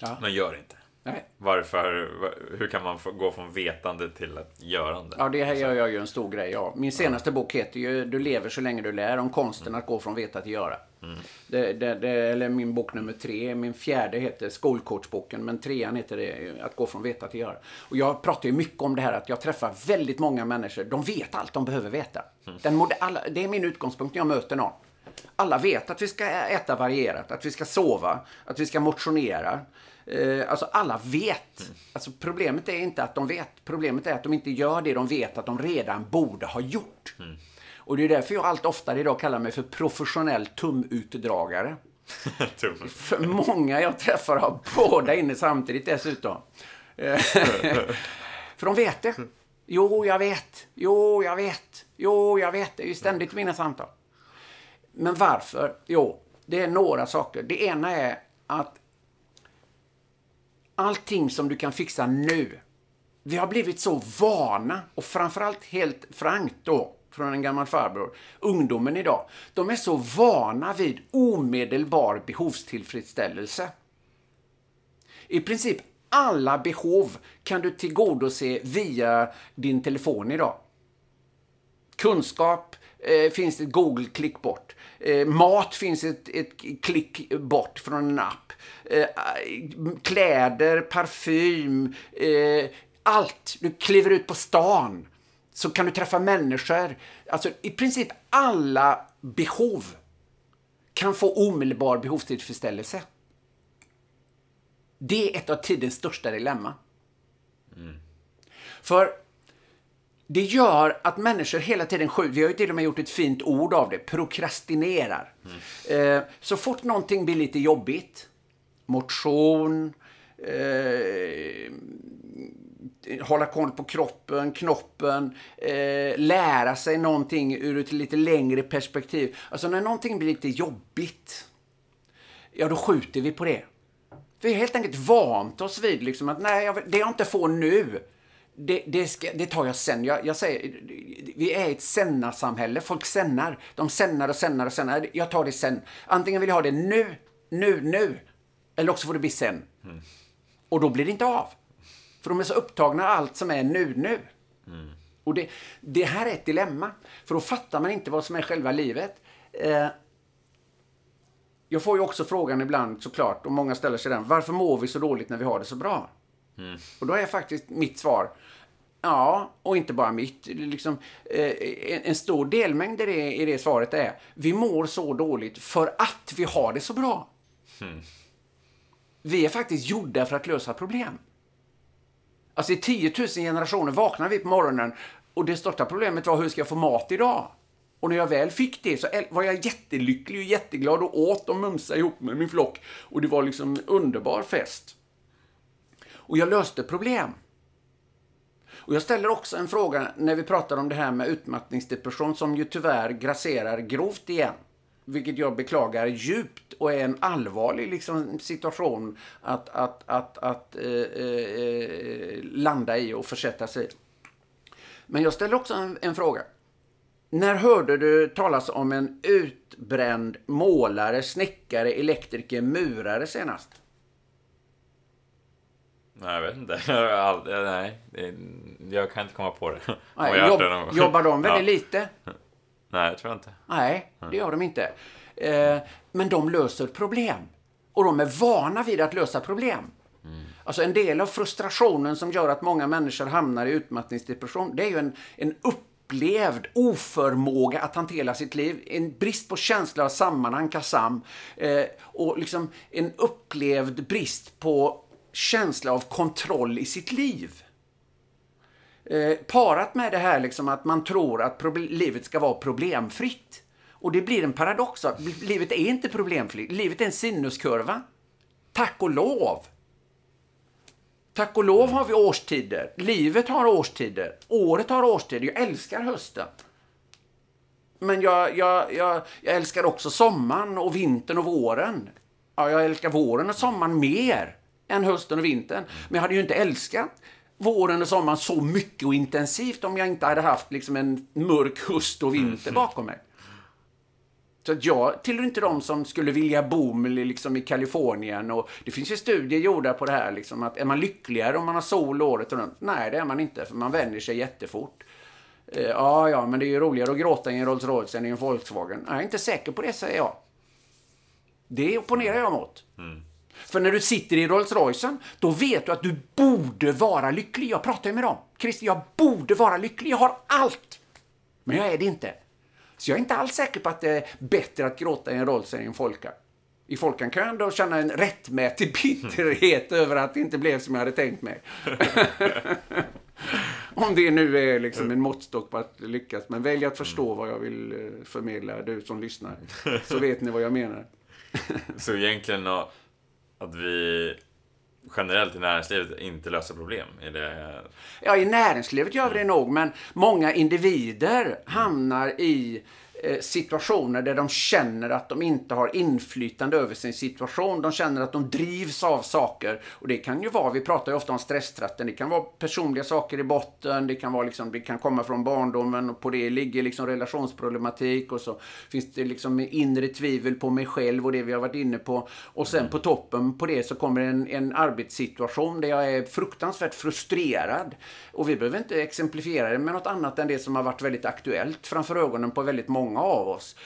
Ja. Men gör inte. Nej. Varför, hur kan man gå från vetande till ett görande? Ja, det här gör jag ju en stor grej av. Min senaste bok heter ju Du lever så länge du lär, om konsten mm. att gå från veta till göra. Mm. Det, det, det, eller min bok nummer tre, min fjärde heter Skolcoachboken, men trean heter det Att gå från veta till göra. Och jag pratar ju mycket om det här att jag träffar väldigt många människor, de vet allt de behöver veta. Mm. Den, alla, det är min utgångspunkt när jag möter någon. Alla vet att vi ska äta varierat, att vi ska sova, att vi ska motionera. Eh, alltså alla vet. Mm. Alltså problemet är inte att de vet. Problemet är att de inte gör det de vet att de redan borde ha gjort. Mm. Och det är därför jag allt oftare idag kallar mig för professionell tumutdragare. [laughs] för många jag träffar har båda inne samtidigt dessutom. Eh, [laughs] för de vet det. Jo, jag vet. Jo, jag vet. Jo, jag vet. Det är ju ständigt mina samtal. Men varför? Jo, det är några saker. Det ena är att allting som du kan fixa nu. Vi har blivit så vana och framförallt helt frankt då från en gammal farbror. Ungdomen idag, de är så vana vid omedelbar behovstillfredsställelse. I princip alla behov kan du tillgodose via din telefon idag. Kunskap eh, finns ett Google-klick bort. Eh, mat finns ett, ett klick bort från en app. Eh, kläder, parfym, eh, allt. Du kliver ut på stan så kan du träffa människor. Alltså i princip alla behov kan få omedelbar behovstillfredsställelse. Det är ett av tidens största dilemma. Mm. För det gör att människor hela tiden skjuter, vi har ju till och med gjort ett fint ord av det, prokrastinerar. Mm. Eh, så fort någonting blir lite jobbigt, motion, eh, hålla koll på kroppen, knoppen, eh, lära sig någonting ur ett lite längre perspektiv. Alltså när någonting blir lite jobbigt, ja då skjuter vi på det. Vi har helt enkelt vant oss vid liksom att nej, jag, det jag inte får nu, det, det, ska, det tar jag sen. Jag, jag säger, vi är ett senna-samhälle. Folk sennar. De sennar och sennar och sennar. Jag tar det sen. Antingen vill jag ha det nu, nu, nu. Eller också får det bli sen. Mm. Och då blir det inte av. För de är så upptagna av allt som är nu, nu. Mm. Och det, det här är ett dilemma. För då fattar man inte vad som är själva livet. Eh, jag får ju också frågan ibland såklart, och många ställer sig den. Varför mår vi så dåligt när vi har det så bra? Mm. Och då är faktiskt mitt svar. Ja, och inte bara mitt. Liksom, eh, en stor delmängd i det, i det svaret är vi mår så dåligt för att vi har det så bra. Mm. vi är faktiskt gjorda för att lösa problem. Alltså i 10 000 generationer vaknar vi på morgonen och det största problemet var hur ska jag få mat idag? Och när jag väl fick det så var jag jättelycklig och jätteglad och åt och mumsade ihop med min flock. Och det var liksom en underbar fest. Och jag löste problem. Och jag ställer också en fråga när vi pratar om det här med utmattningsdepression som ju tyvärr grasserar grovt igen. Vilket jag beklagar djupt och är en allvarlig liksom, situation att, att, att, att eh, eh, landa i och försätta sig i. Men jag ställer också en, en fråga. När hörde du talas om en utbränd målare, snickare, elektriker, murare senast? Nej, jag vet inte. [laughs] nej, jag kan inte komma på det. [laughs] Nej, jobb, jobbar de [laughs] väldigt ja. lite? Nej, det tror jag inte. Nej, det gör de inte. Eh, men de löser problem. Och de är vana vid att lösa problem. Mm. Alltså en del av frustrationen som gör att många människor hamnar i utmattningsdepression, det är ju en, en upplevd oförmåga att hantera sitt liv. En brist på känsla av sammanhang, kasam. Eh, och liksom en upplevd brist på känsla av kontroll i sitt liv. Eh, parat med det här liksom att man tror att livet ska vara problemfritt. Och det blir en paradox. Livet är inte problemfritt. Livet är en sinuskurva. Tack och lov. Tack och lov har vi årstider. Livet har årstider. Året har årstider. Jag älskar hösten. Men jag, jag, jag, jag älskar också sommaren och vintern och våren. Ja, jag älskar våren och sommaren mer än hösten och vintern. Men jag hade ju inte älskat våren och sommaren så mycket och intensivt om jag inte hade haft liksom en mörk höst och vinter bakom mig. Så att jag tillhör inte de som skulle vilja bo liksom i Kalifornien. Och det finns ju studier gjorda på det här. Liksom, att är man lyckligare om man har sol året runt? Nej, det är man inte. För man vänjer sig jättefort. Eh, ja, ja, men det är ju roligare att gråta i en Rolls Royce än i en Volkswagen. Jag är inte säker på det, säger jag. Det opponerar jag mot. Mm. För när du sitter i Rolls Roycen, då vet du att du borde vara lycklig. Jag pratar ju med dem. Christer, jag borde vara lycklig. Jag har allt. Men jag är det inte. Så jag är inte alls säker på att det är bättre att gråta i en Rolls än i en Folka. I Folkan kan jag ändå känna en rättmätig bitterhet [laughs] över att det inte blev som jag hade tänkt mig. [laughs] Om det nu är liksom en måttstock på att lyckas. Men välj att förstå vad jag vill eh, förmedla, du som lyssnar. Så vet ni vad jag menar. [laughs] Så egentligen att vi generellt i näringslivet inte löser problem? Är det... Ja, i näringslivet gör vi det nog, men många individer hamnar i situationer där de känner att de inte har inflytande över sin situation. De känner att de drivs av saker. Och det kan ju vara, vi pratar ju ofta om stresstratten, det kan vara personliga saker i botten, det kan, vara liksom, det kan komma från barndomen och på det ligger liksom relationsproblematik och så finns det liksom inre tvivel på mig själv och det vi har varit inne på. Och sen på toppen på det så kommer en, en arbetssituation där jag är fruktansvärt frustrerad. Och vi behöver inte exemplifiera det med något annat än det som har varit väldigt aktuellt framför ögonen på väldigt många många av oss.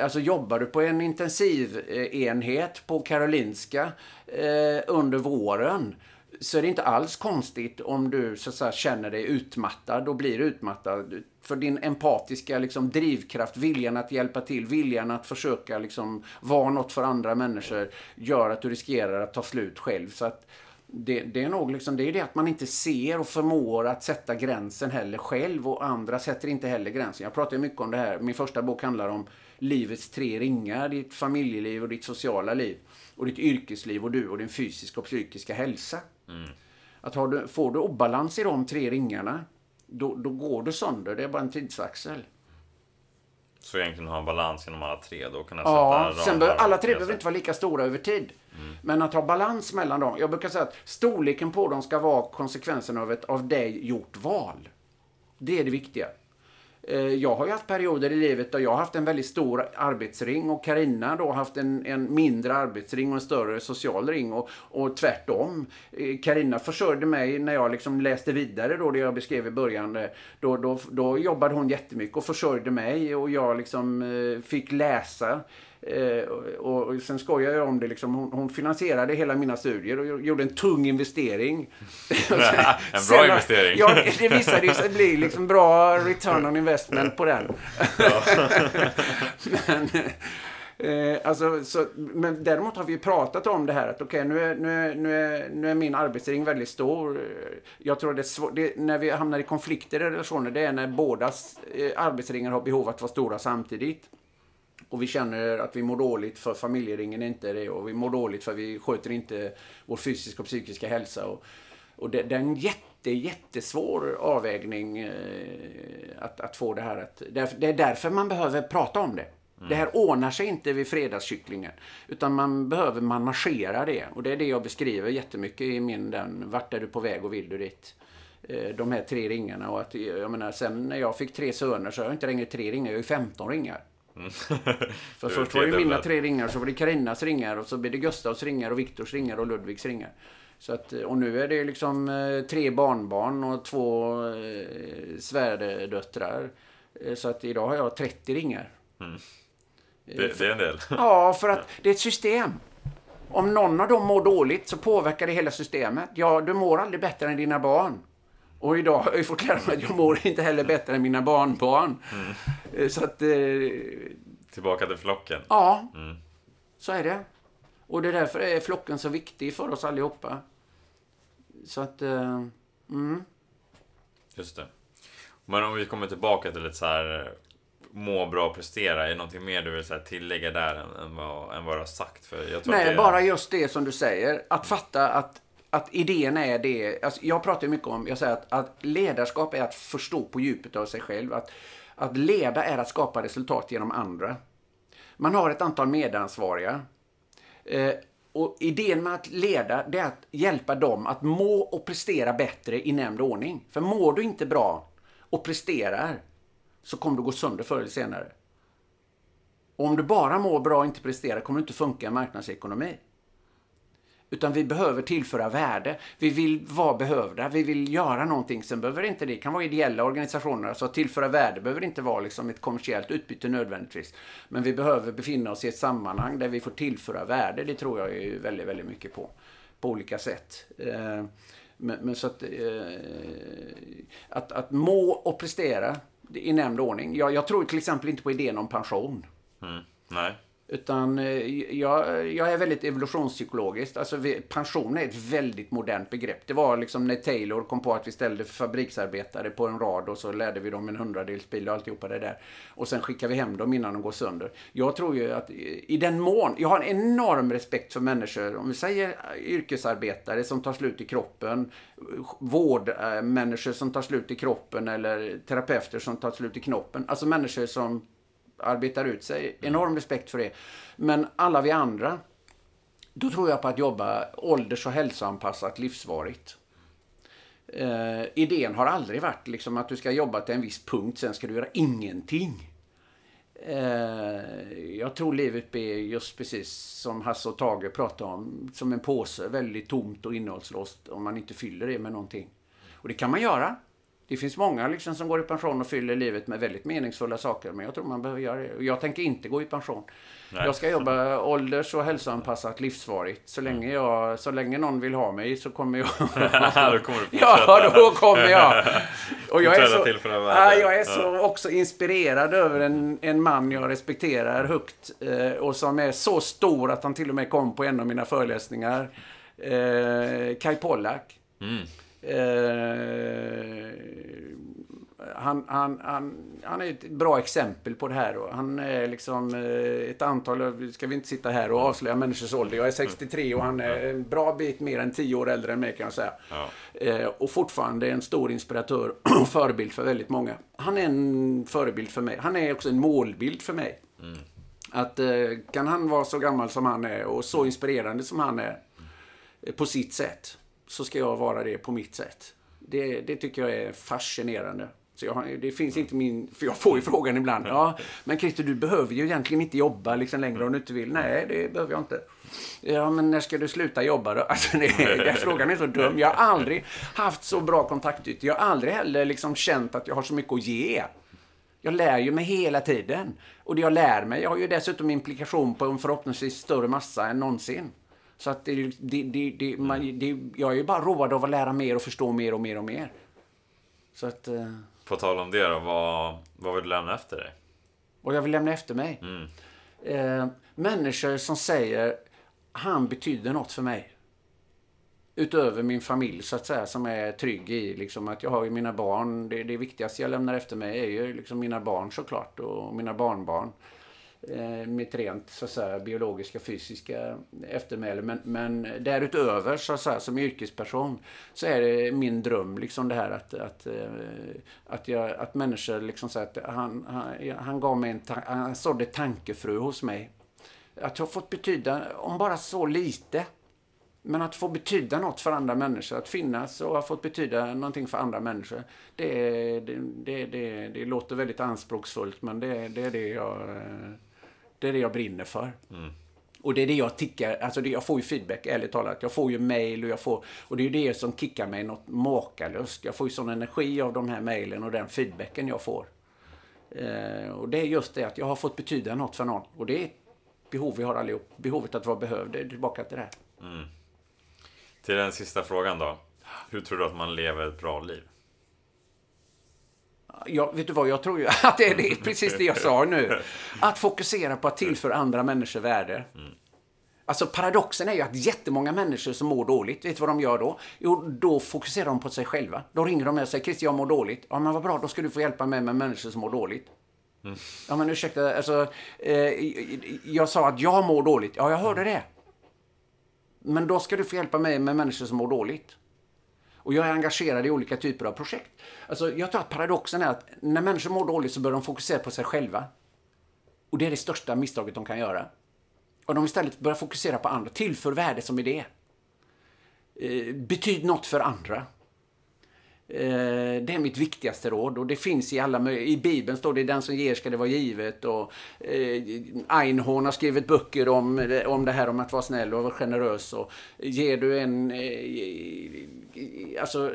Alltså jobbar du på en intensivenhet eh, på Karolinska eh, under våren så är det inte alls konstigt om du så att säga, känner dig utmattad och blir utmattad. För din empatiska liksom, drivkraft, viljan att hjälpa till, viljan att försöka liksom, vara något för andra människor gör att du riskerar att ta slut själv. Så att, det, det, är nog liksom, det är det att man inte ser och förmår att sätta gränsen heller själv och andra sätter inte heller gränsen. Jag pratar mycket om det här. Min första bok handlar om livets tre ringar. Ditt familjeliv och ditt sociala liv. Och ditt yrkesliv och du och din fysiska och psykiska hälsa. Mm. Att har du, får du obalans i de tre ringarna, då, då går du sönder. Det är bara en tidsaxel. Så egentligen ha en balans inom alla tre då? Kunna ja, sen bör, alla tre behöver inte vara lika stora över tid. Mm. Men att ha balans mellan dem. Jag brukar säga att storleken på dem ska vara konsekvensen av ett av dig gjort val. Det är det viktiga. Eh, jag har ju haft perioder i livet där jag har haft en väldigt stor arbetsring och Karina då har haft en, en mindre arbetsring och en större social ring och, och tvärtom. Eh, Karina försörjde mig när jag liksom läste vidare då, det jag beskrev i början. Eh, då, då, då jobbade hon jättemycket och försörjde mig och jag liksom fick läsa Eh, och, och sen skojar jag om det. Liksom, hon, hon, finansierade hela mina studier och gjorde en tung investering. [laughs] [laughs] en bra investering. Ja, det visade sig bli liksom bra return on investment på den. [laughs] men, Eh, alltså, så, men däremot har vi pratat om det här att okej, okay, nu, är, nu, är, nu, är, nu är min arbetsring väldigt stor. Jag tror det är svårt, det, när vi hamnar i konflikter i relationer, det är när bådas eh, arbetsringar har behov att vara stora samtidigt. Och vi känner att vi mår dåligt för familjeringen är inte det och vi mår dåligt för vi sköter inte vår fysiska och psykiska hälsa. Och, och det, det är en jätte, jättesvår avvägning eh, att, att få det här att... Det är därför man behöver prata om det. Mm. Det här ordnar sig inte vid fredagskycklingen. Utan man behöver man marschera det. Och det är det jag beskriver jättemycket i min den Vart är du på väg och vill du dit? Eh, de här tre ringarna. Och att, jag menar, sen när jag fick tre söner så har jag inte längre tre ringar, jag har ju 15 ringar. Mm. [laughs] För först var det mina tre ringar, så var det Karinas ringar och så blir det Gustavs ringar och Viktors ringar och Ludvigs ringar. Så att, och nu är det liksom eh, tre barnbarn och två eh, svärdöttrar. Eh, så att idag har jag 30 ringar. Mm. Det, det, är en del. [laughs] Ja, för att det är ett system. Om någon av dem mår dåligt så påverkar det hela systemet. Ja, du mår aldrig bättre än dina barn. Och idag har jag fått lära mig att jag mår inte heller bättre än mina barnbarn. Mm. Så att... Eh, Tillbaka till flocken. Ja, mm. så är det. Och det är därför är flocken så viktig för oss allihopa. Så att... Eh, mm. Just det. Men om vi kommer tillbaka till lite så här må bra och prestera. Är det någonting mer du vill här, tillägga där än, än, vad, än vad du har sagt? För jag tror Nej, är... bara just det som du säger. Att fatta att, att idén är det. Alltså, jag pratar mycket om, jag säger att, att ledarskap är att förstå på djupet av sig själv. Att, att leda är att skapa resultat genom andra. Man har ett antal medansvariga. Eh, och idén med att leda, det är att hjälpa dem att må och prestera bättre i nämnd ordning. För mår du inte bra och presterar, så kommer du gå sönder förr eller senare. Och om du bara mår bra och inte presterar kommer du inte funka i marknadsekonomi. Utan vi behöver tillföra värde. Vi vill vara behövda. Vi vill göra någonting. Sen behöver inte det. Det kan vara ideella organisationer. Alltså att tillföra värde behöver inte vara liksom ett kommersiellt utbyte nödvändigtvis. Men vi behöver befinna oss i ett sammanhang där vi får tillföra värde. Det tror jag ju väldigt, väldigt mycket på. På olika sätt. Eh, men, men så att, eh, att, att må och prestera i nämnd ordning. Jag, jag tror till exempel inte på idén om pension. Mm. Nej. Utan eh, jag, jag är väldigt evolutionspsykologiskt. Alltså pension är ett väldigt modernt begrepp. Det var liksom när Taylor kom på att vi ställde fabriksarbetare på en rad och så lärde vi dem en hundradelsbil och alltihopa det där. Och sen skickar vi hem dem innan de går sönder. Jag tror ju att i den mån, jag har en enorm respekt för människor, om vi säger eh, yrkesarbetare som tar slut i kroppen, vårdmänniskor eh, som tar slut i kroppen eller terapeuter som tar slut i knoppen. Alltså människor som arbetar ut sig. Enorm respekt för det. Men alla vi andra, då tror jag på att jobba ålders och hälsoanpassat livsvarigt. Eh, idén har aldrig varit liksom att du ska jobba till en viss punkt, sen ska du göra ingenting. Eh, jag tror livet är just precis som Hasse och Tage pratade om, som en påse, väldigt tomt och innehållslöst om man inte fyller det med någonting. Och det kan man göra. Det finns många liksom som går i pension och fyller livet med väldigt meningsfulla saker. Men jag tror man behöver göra det. Jag tänker inte gå i pension. Nej. Jag ska jobba ålders och hälsoanpassat livsvarigt. Så länge, mm. jag, så länge någon vill ha mig så kommer jag... [laughs] då kommer du [laughs] Ja, då kommer jag. [laughs] Och jag är så, ja, jag är så också inspirerad över en, en man jag respekterar högt. Eh, och som är så stor att han till och med kom på en av mina föreläsningar. Eh, Kai Pollak. Mm. Eh, han, han, han, han är ett bra exempel på det här. Han är liksom eh, ett antal, ska vi inte sitta här och avslöja människors ålder. Jag är 63 och han är en bra bit mer än 10 år äldre än mig kan jag säga. Ja. Eh, och fortfarande en stor inspiratör och [clears throat] förebild för väldigt många. Han är en förebild för mig. Han är också en målbild för mig. Mm. Att kan han vara så gammal som han är och så inspirerande som han är på sitt sätt så ska jag vara det på mitt sätt. Det, det tycker jag är fascinerande. Så jag, det finns inte min... För jag får ju frågan ibland. Ja, men Christer, du behöver ju egentligen inte jobba liksom längre om du inte vill. Nej, det behöver jag inte. Ja, men när ska du sluta jobba då? [laughs] Alltså, det, den frågan är så dum. Jag har aldrig haft så bra kontaktytor. Jag har aldrig heller liksom känt att jag har så mycket att ge. Jag lär ju mig hela tiden. Och det jag lär mig jag har ju dessutom implikation på en förhoppningsvis större massa än någonsin. Så att det, det, det, det, man, det, jag är ju bara road av att lära mer och förstå mer och mer och mer. Så att... Eh, På tal om det då, vad, vad vill du lämna efter dig? Vad jag vill lämna efter mig? Mm. Eh, människor som säger han betyder något för mig. Utöver min familj så att säga som är trygg i liksom att jag har ju mina barn. Det, det viktigaste jag lämnar efter mig är ju liksom mina barn såklart och mina barnbarn. Eh, mitt rent så att säga, biologiska, fysiska eftermäle. Men, men därutöver så att säga, som yrkesperson så är det min dröm liksom det här att, att, eh, att, jag, att människor liksom så att han, han, han gav mig en, han sådde tankefrö hos mig. Att jag har fått betyda, om bara så lite, men att få betyda något för andra människor, att finnas och ha fått betyda någonting för andra människor. Det, det, det, det, det låter väldigt anspråksfullt men det, det är det jag eh, det är det jag brinner för. Mm. Och det är det jag tickar, alltså det, jag får ju feedback ärligt talat. Jag får ju mail och jag får, och det är ju det som kickar mig något makalöst. Jag får ju sån energi av de här mailen och den feedbacken jag får. Eh, och det är just det att jag har fått betyda något för någon. Och det är ett behov vi har allihop. Behovet att vara behövd. Det är tillbaka till det här. Mm. Till den sista frågan då. Hur tror du att man lever ett bra liv? Ja, vet du vad, jag tror ju [laughs] att det är, det precis det jag sa nu. Att fokusera på att tillföra andra människor värde. Mm. Alltså paradoxen är ju att jättemånga människor som mår dåligt, vet du vad de gör då? Jo, då fokuserar de på sig själva. Då ringer de och säger Christer, jag mår dåligt. Ja, men vad bra, då ska du få hjälpa mig med människor som mår dåligt. Mm. Ja, men ursäkta, alltså, eh, jag sa att jag mår dåligt. Ja, jag hörde det. Men då ska du få hjälpa mig med människor som mår dåligt. Och jag är engagerad i olika typer av projekt. Alltså, jag tror att paradoxen är att när människor mår dåligt så bör de fokusera på sig själva. Och det är det största misstaget de kan göra. Och de istället börjar fokusera på andra. Tillför värde som idé. Eh, betyd något för andra. Eh, det är mitt viktigaste råd och det finns i alla I Bibeln står det den som ger ska det vara givet och eh, Einhorn har skrivit böcker om, om det här om att vara snäll och vara generös och ger du en... Eh, alltså,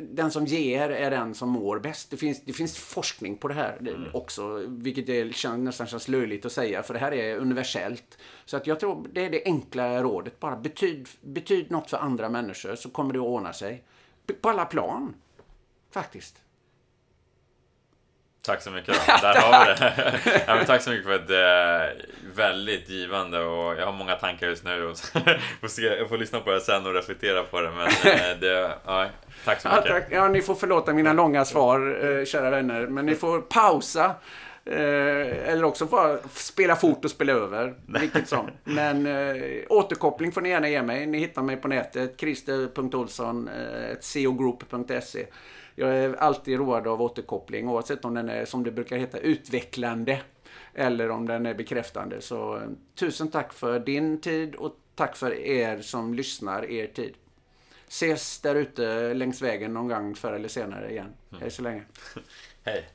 den som ger är den som mår bäst. Det finns, det finns forskning på det här mm. också, vilket är, nästan känns löjligt att säga för det här är universellt. Så att jag tror det är det enkla rådet, bara betyd, betyd något för andra människor så kommer det att ordna sig. På alla plan. Faktiskt. Tack så mycket. Då. [laughs] Där har vi det. ja, tack så mycket för ett eh, väldigt givande och jag har många tankar just nu. Och [laughs] får se, jag får lyssna på det sen och reflektera på det. Men eh, [laughs] det, ja, tack så mycket. Ja, tack. ja, ni får förlåta mina långa svar, eh, kära vänner. Men ni får pausa. Eller också bara spela fort och spela över. Vilket som. Men återkoppling får ni gärna ge mig. Ni hittar mig på nätet. Christer.Olsson, eh, cogroup.se. Jag är alltid road av återkoppling oavsett om den är, som det brukar heta, utvecklande eller om den är bekräftande. Så eh, tusen tack för din tid och tack för er som lyssnar, er tid. Ses där ute längs vägen någon gång förr eller senare igen. Mm. Hej så länge. [laughs] Hej.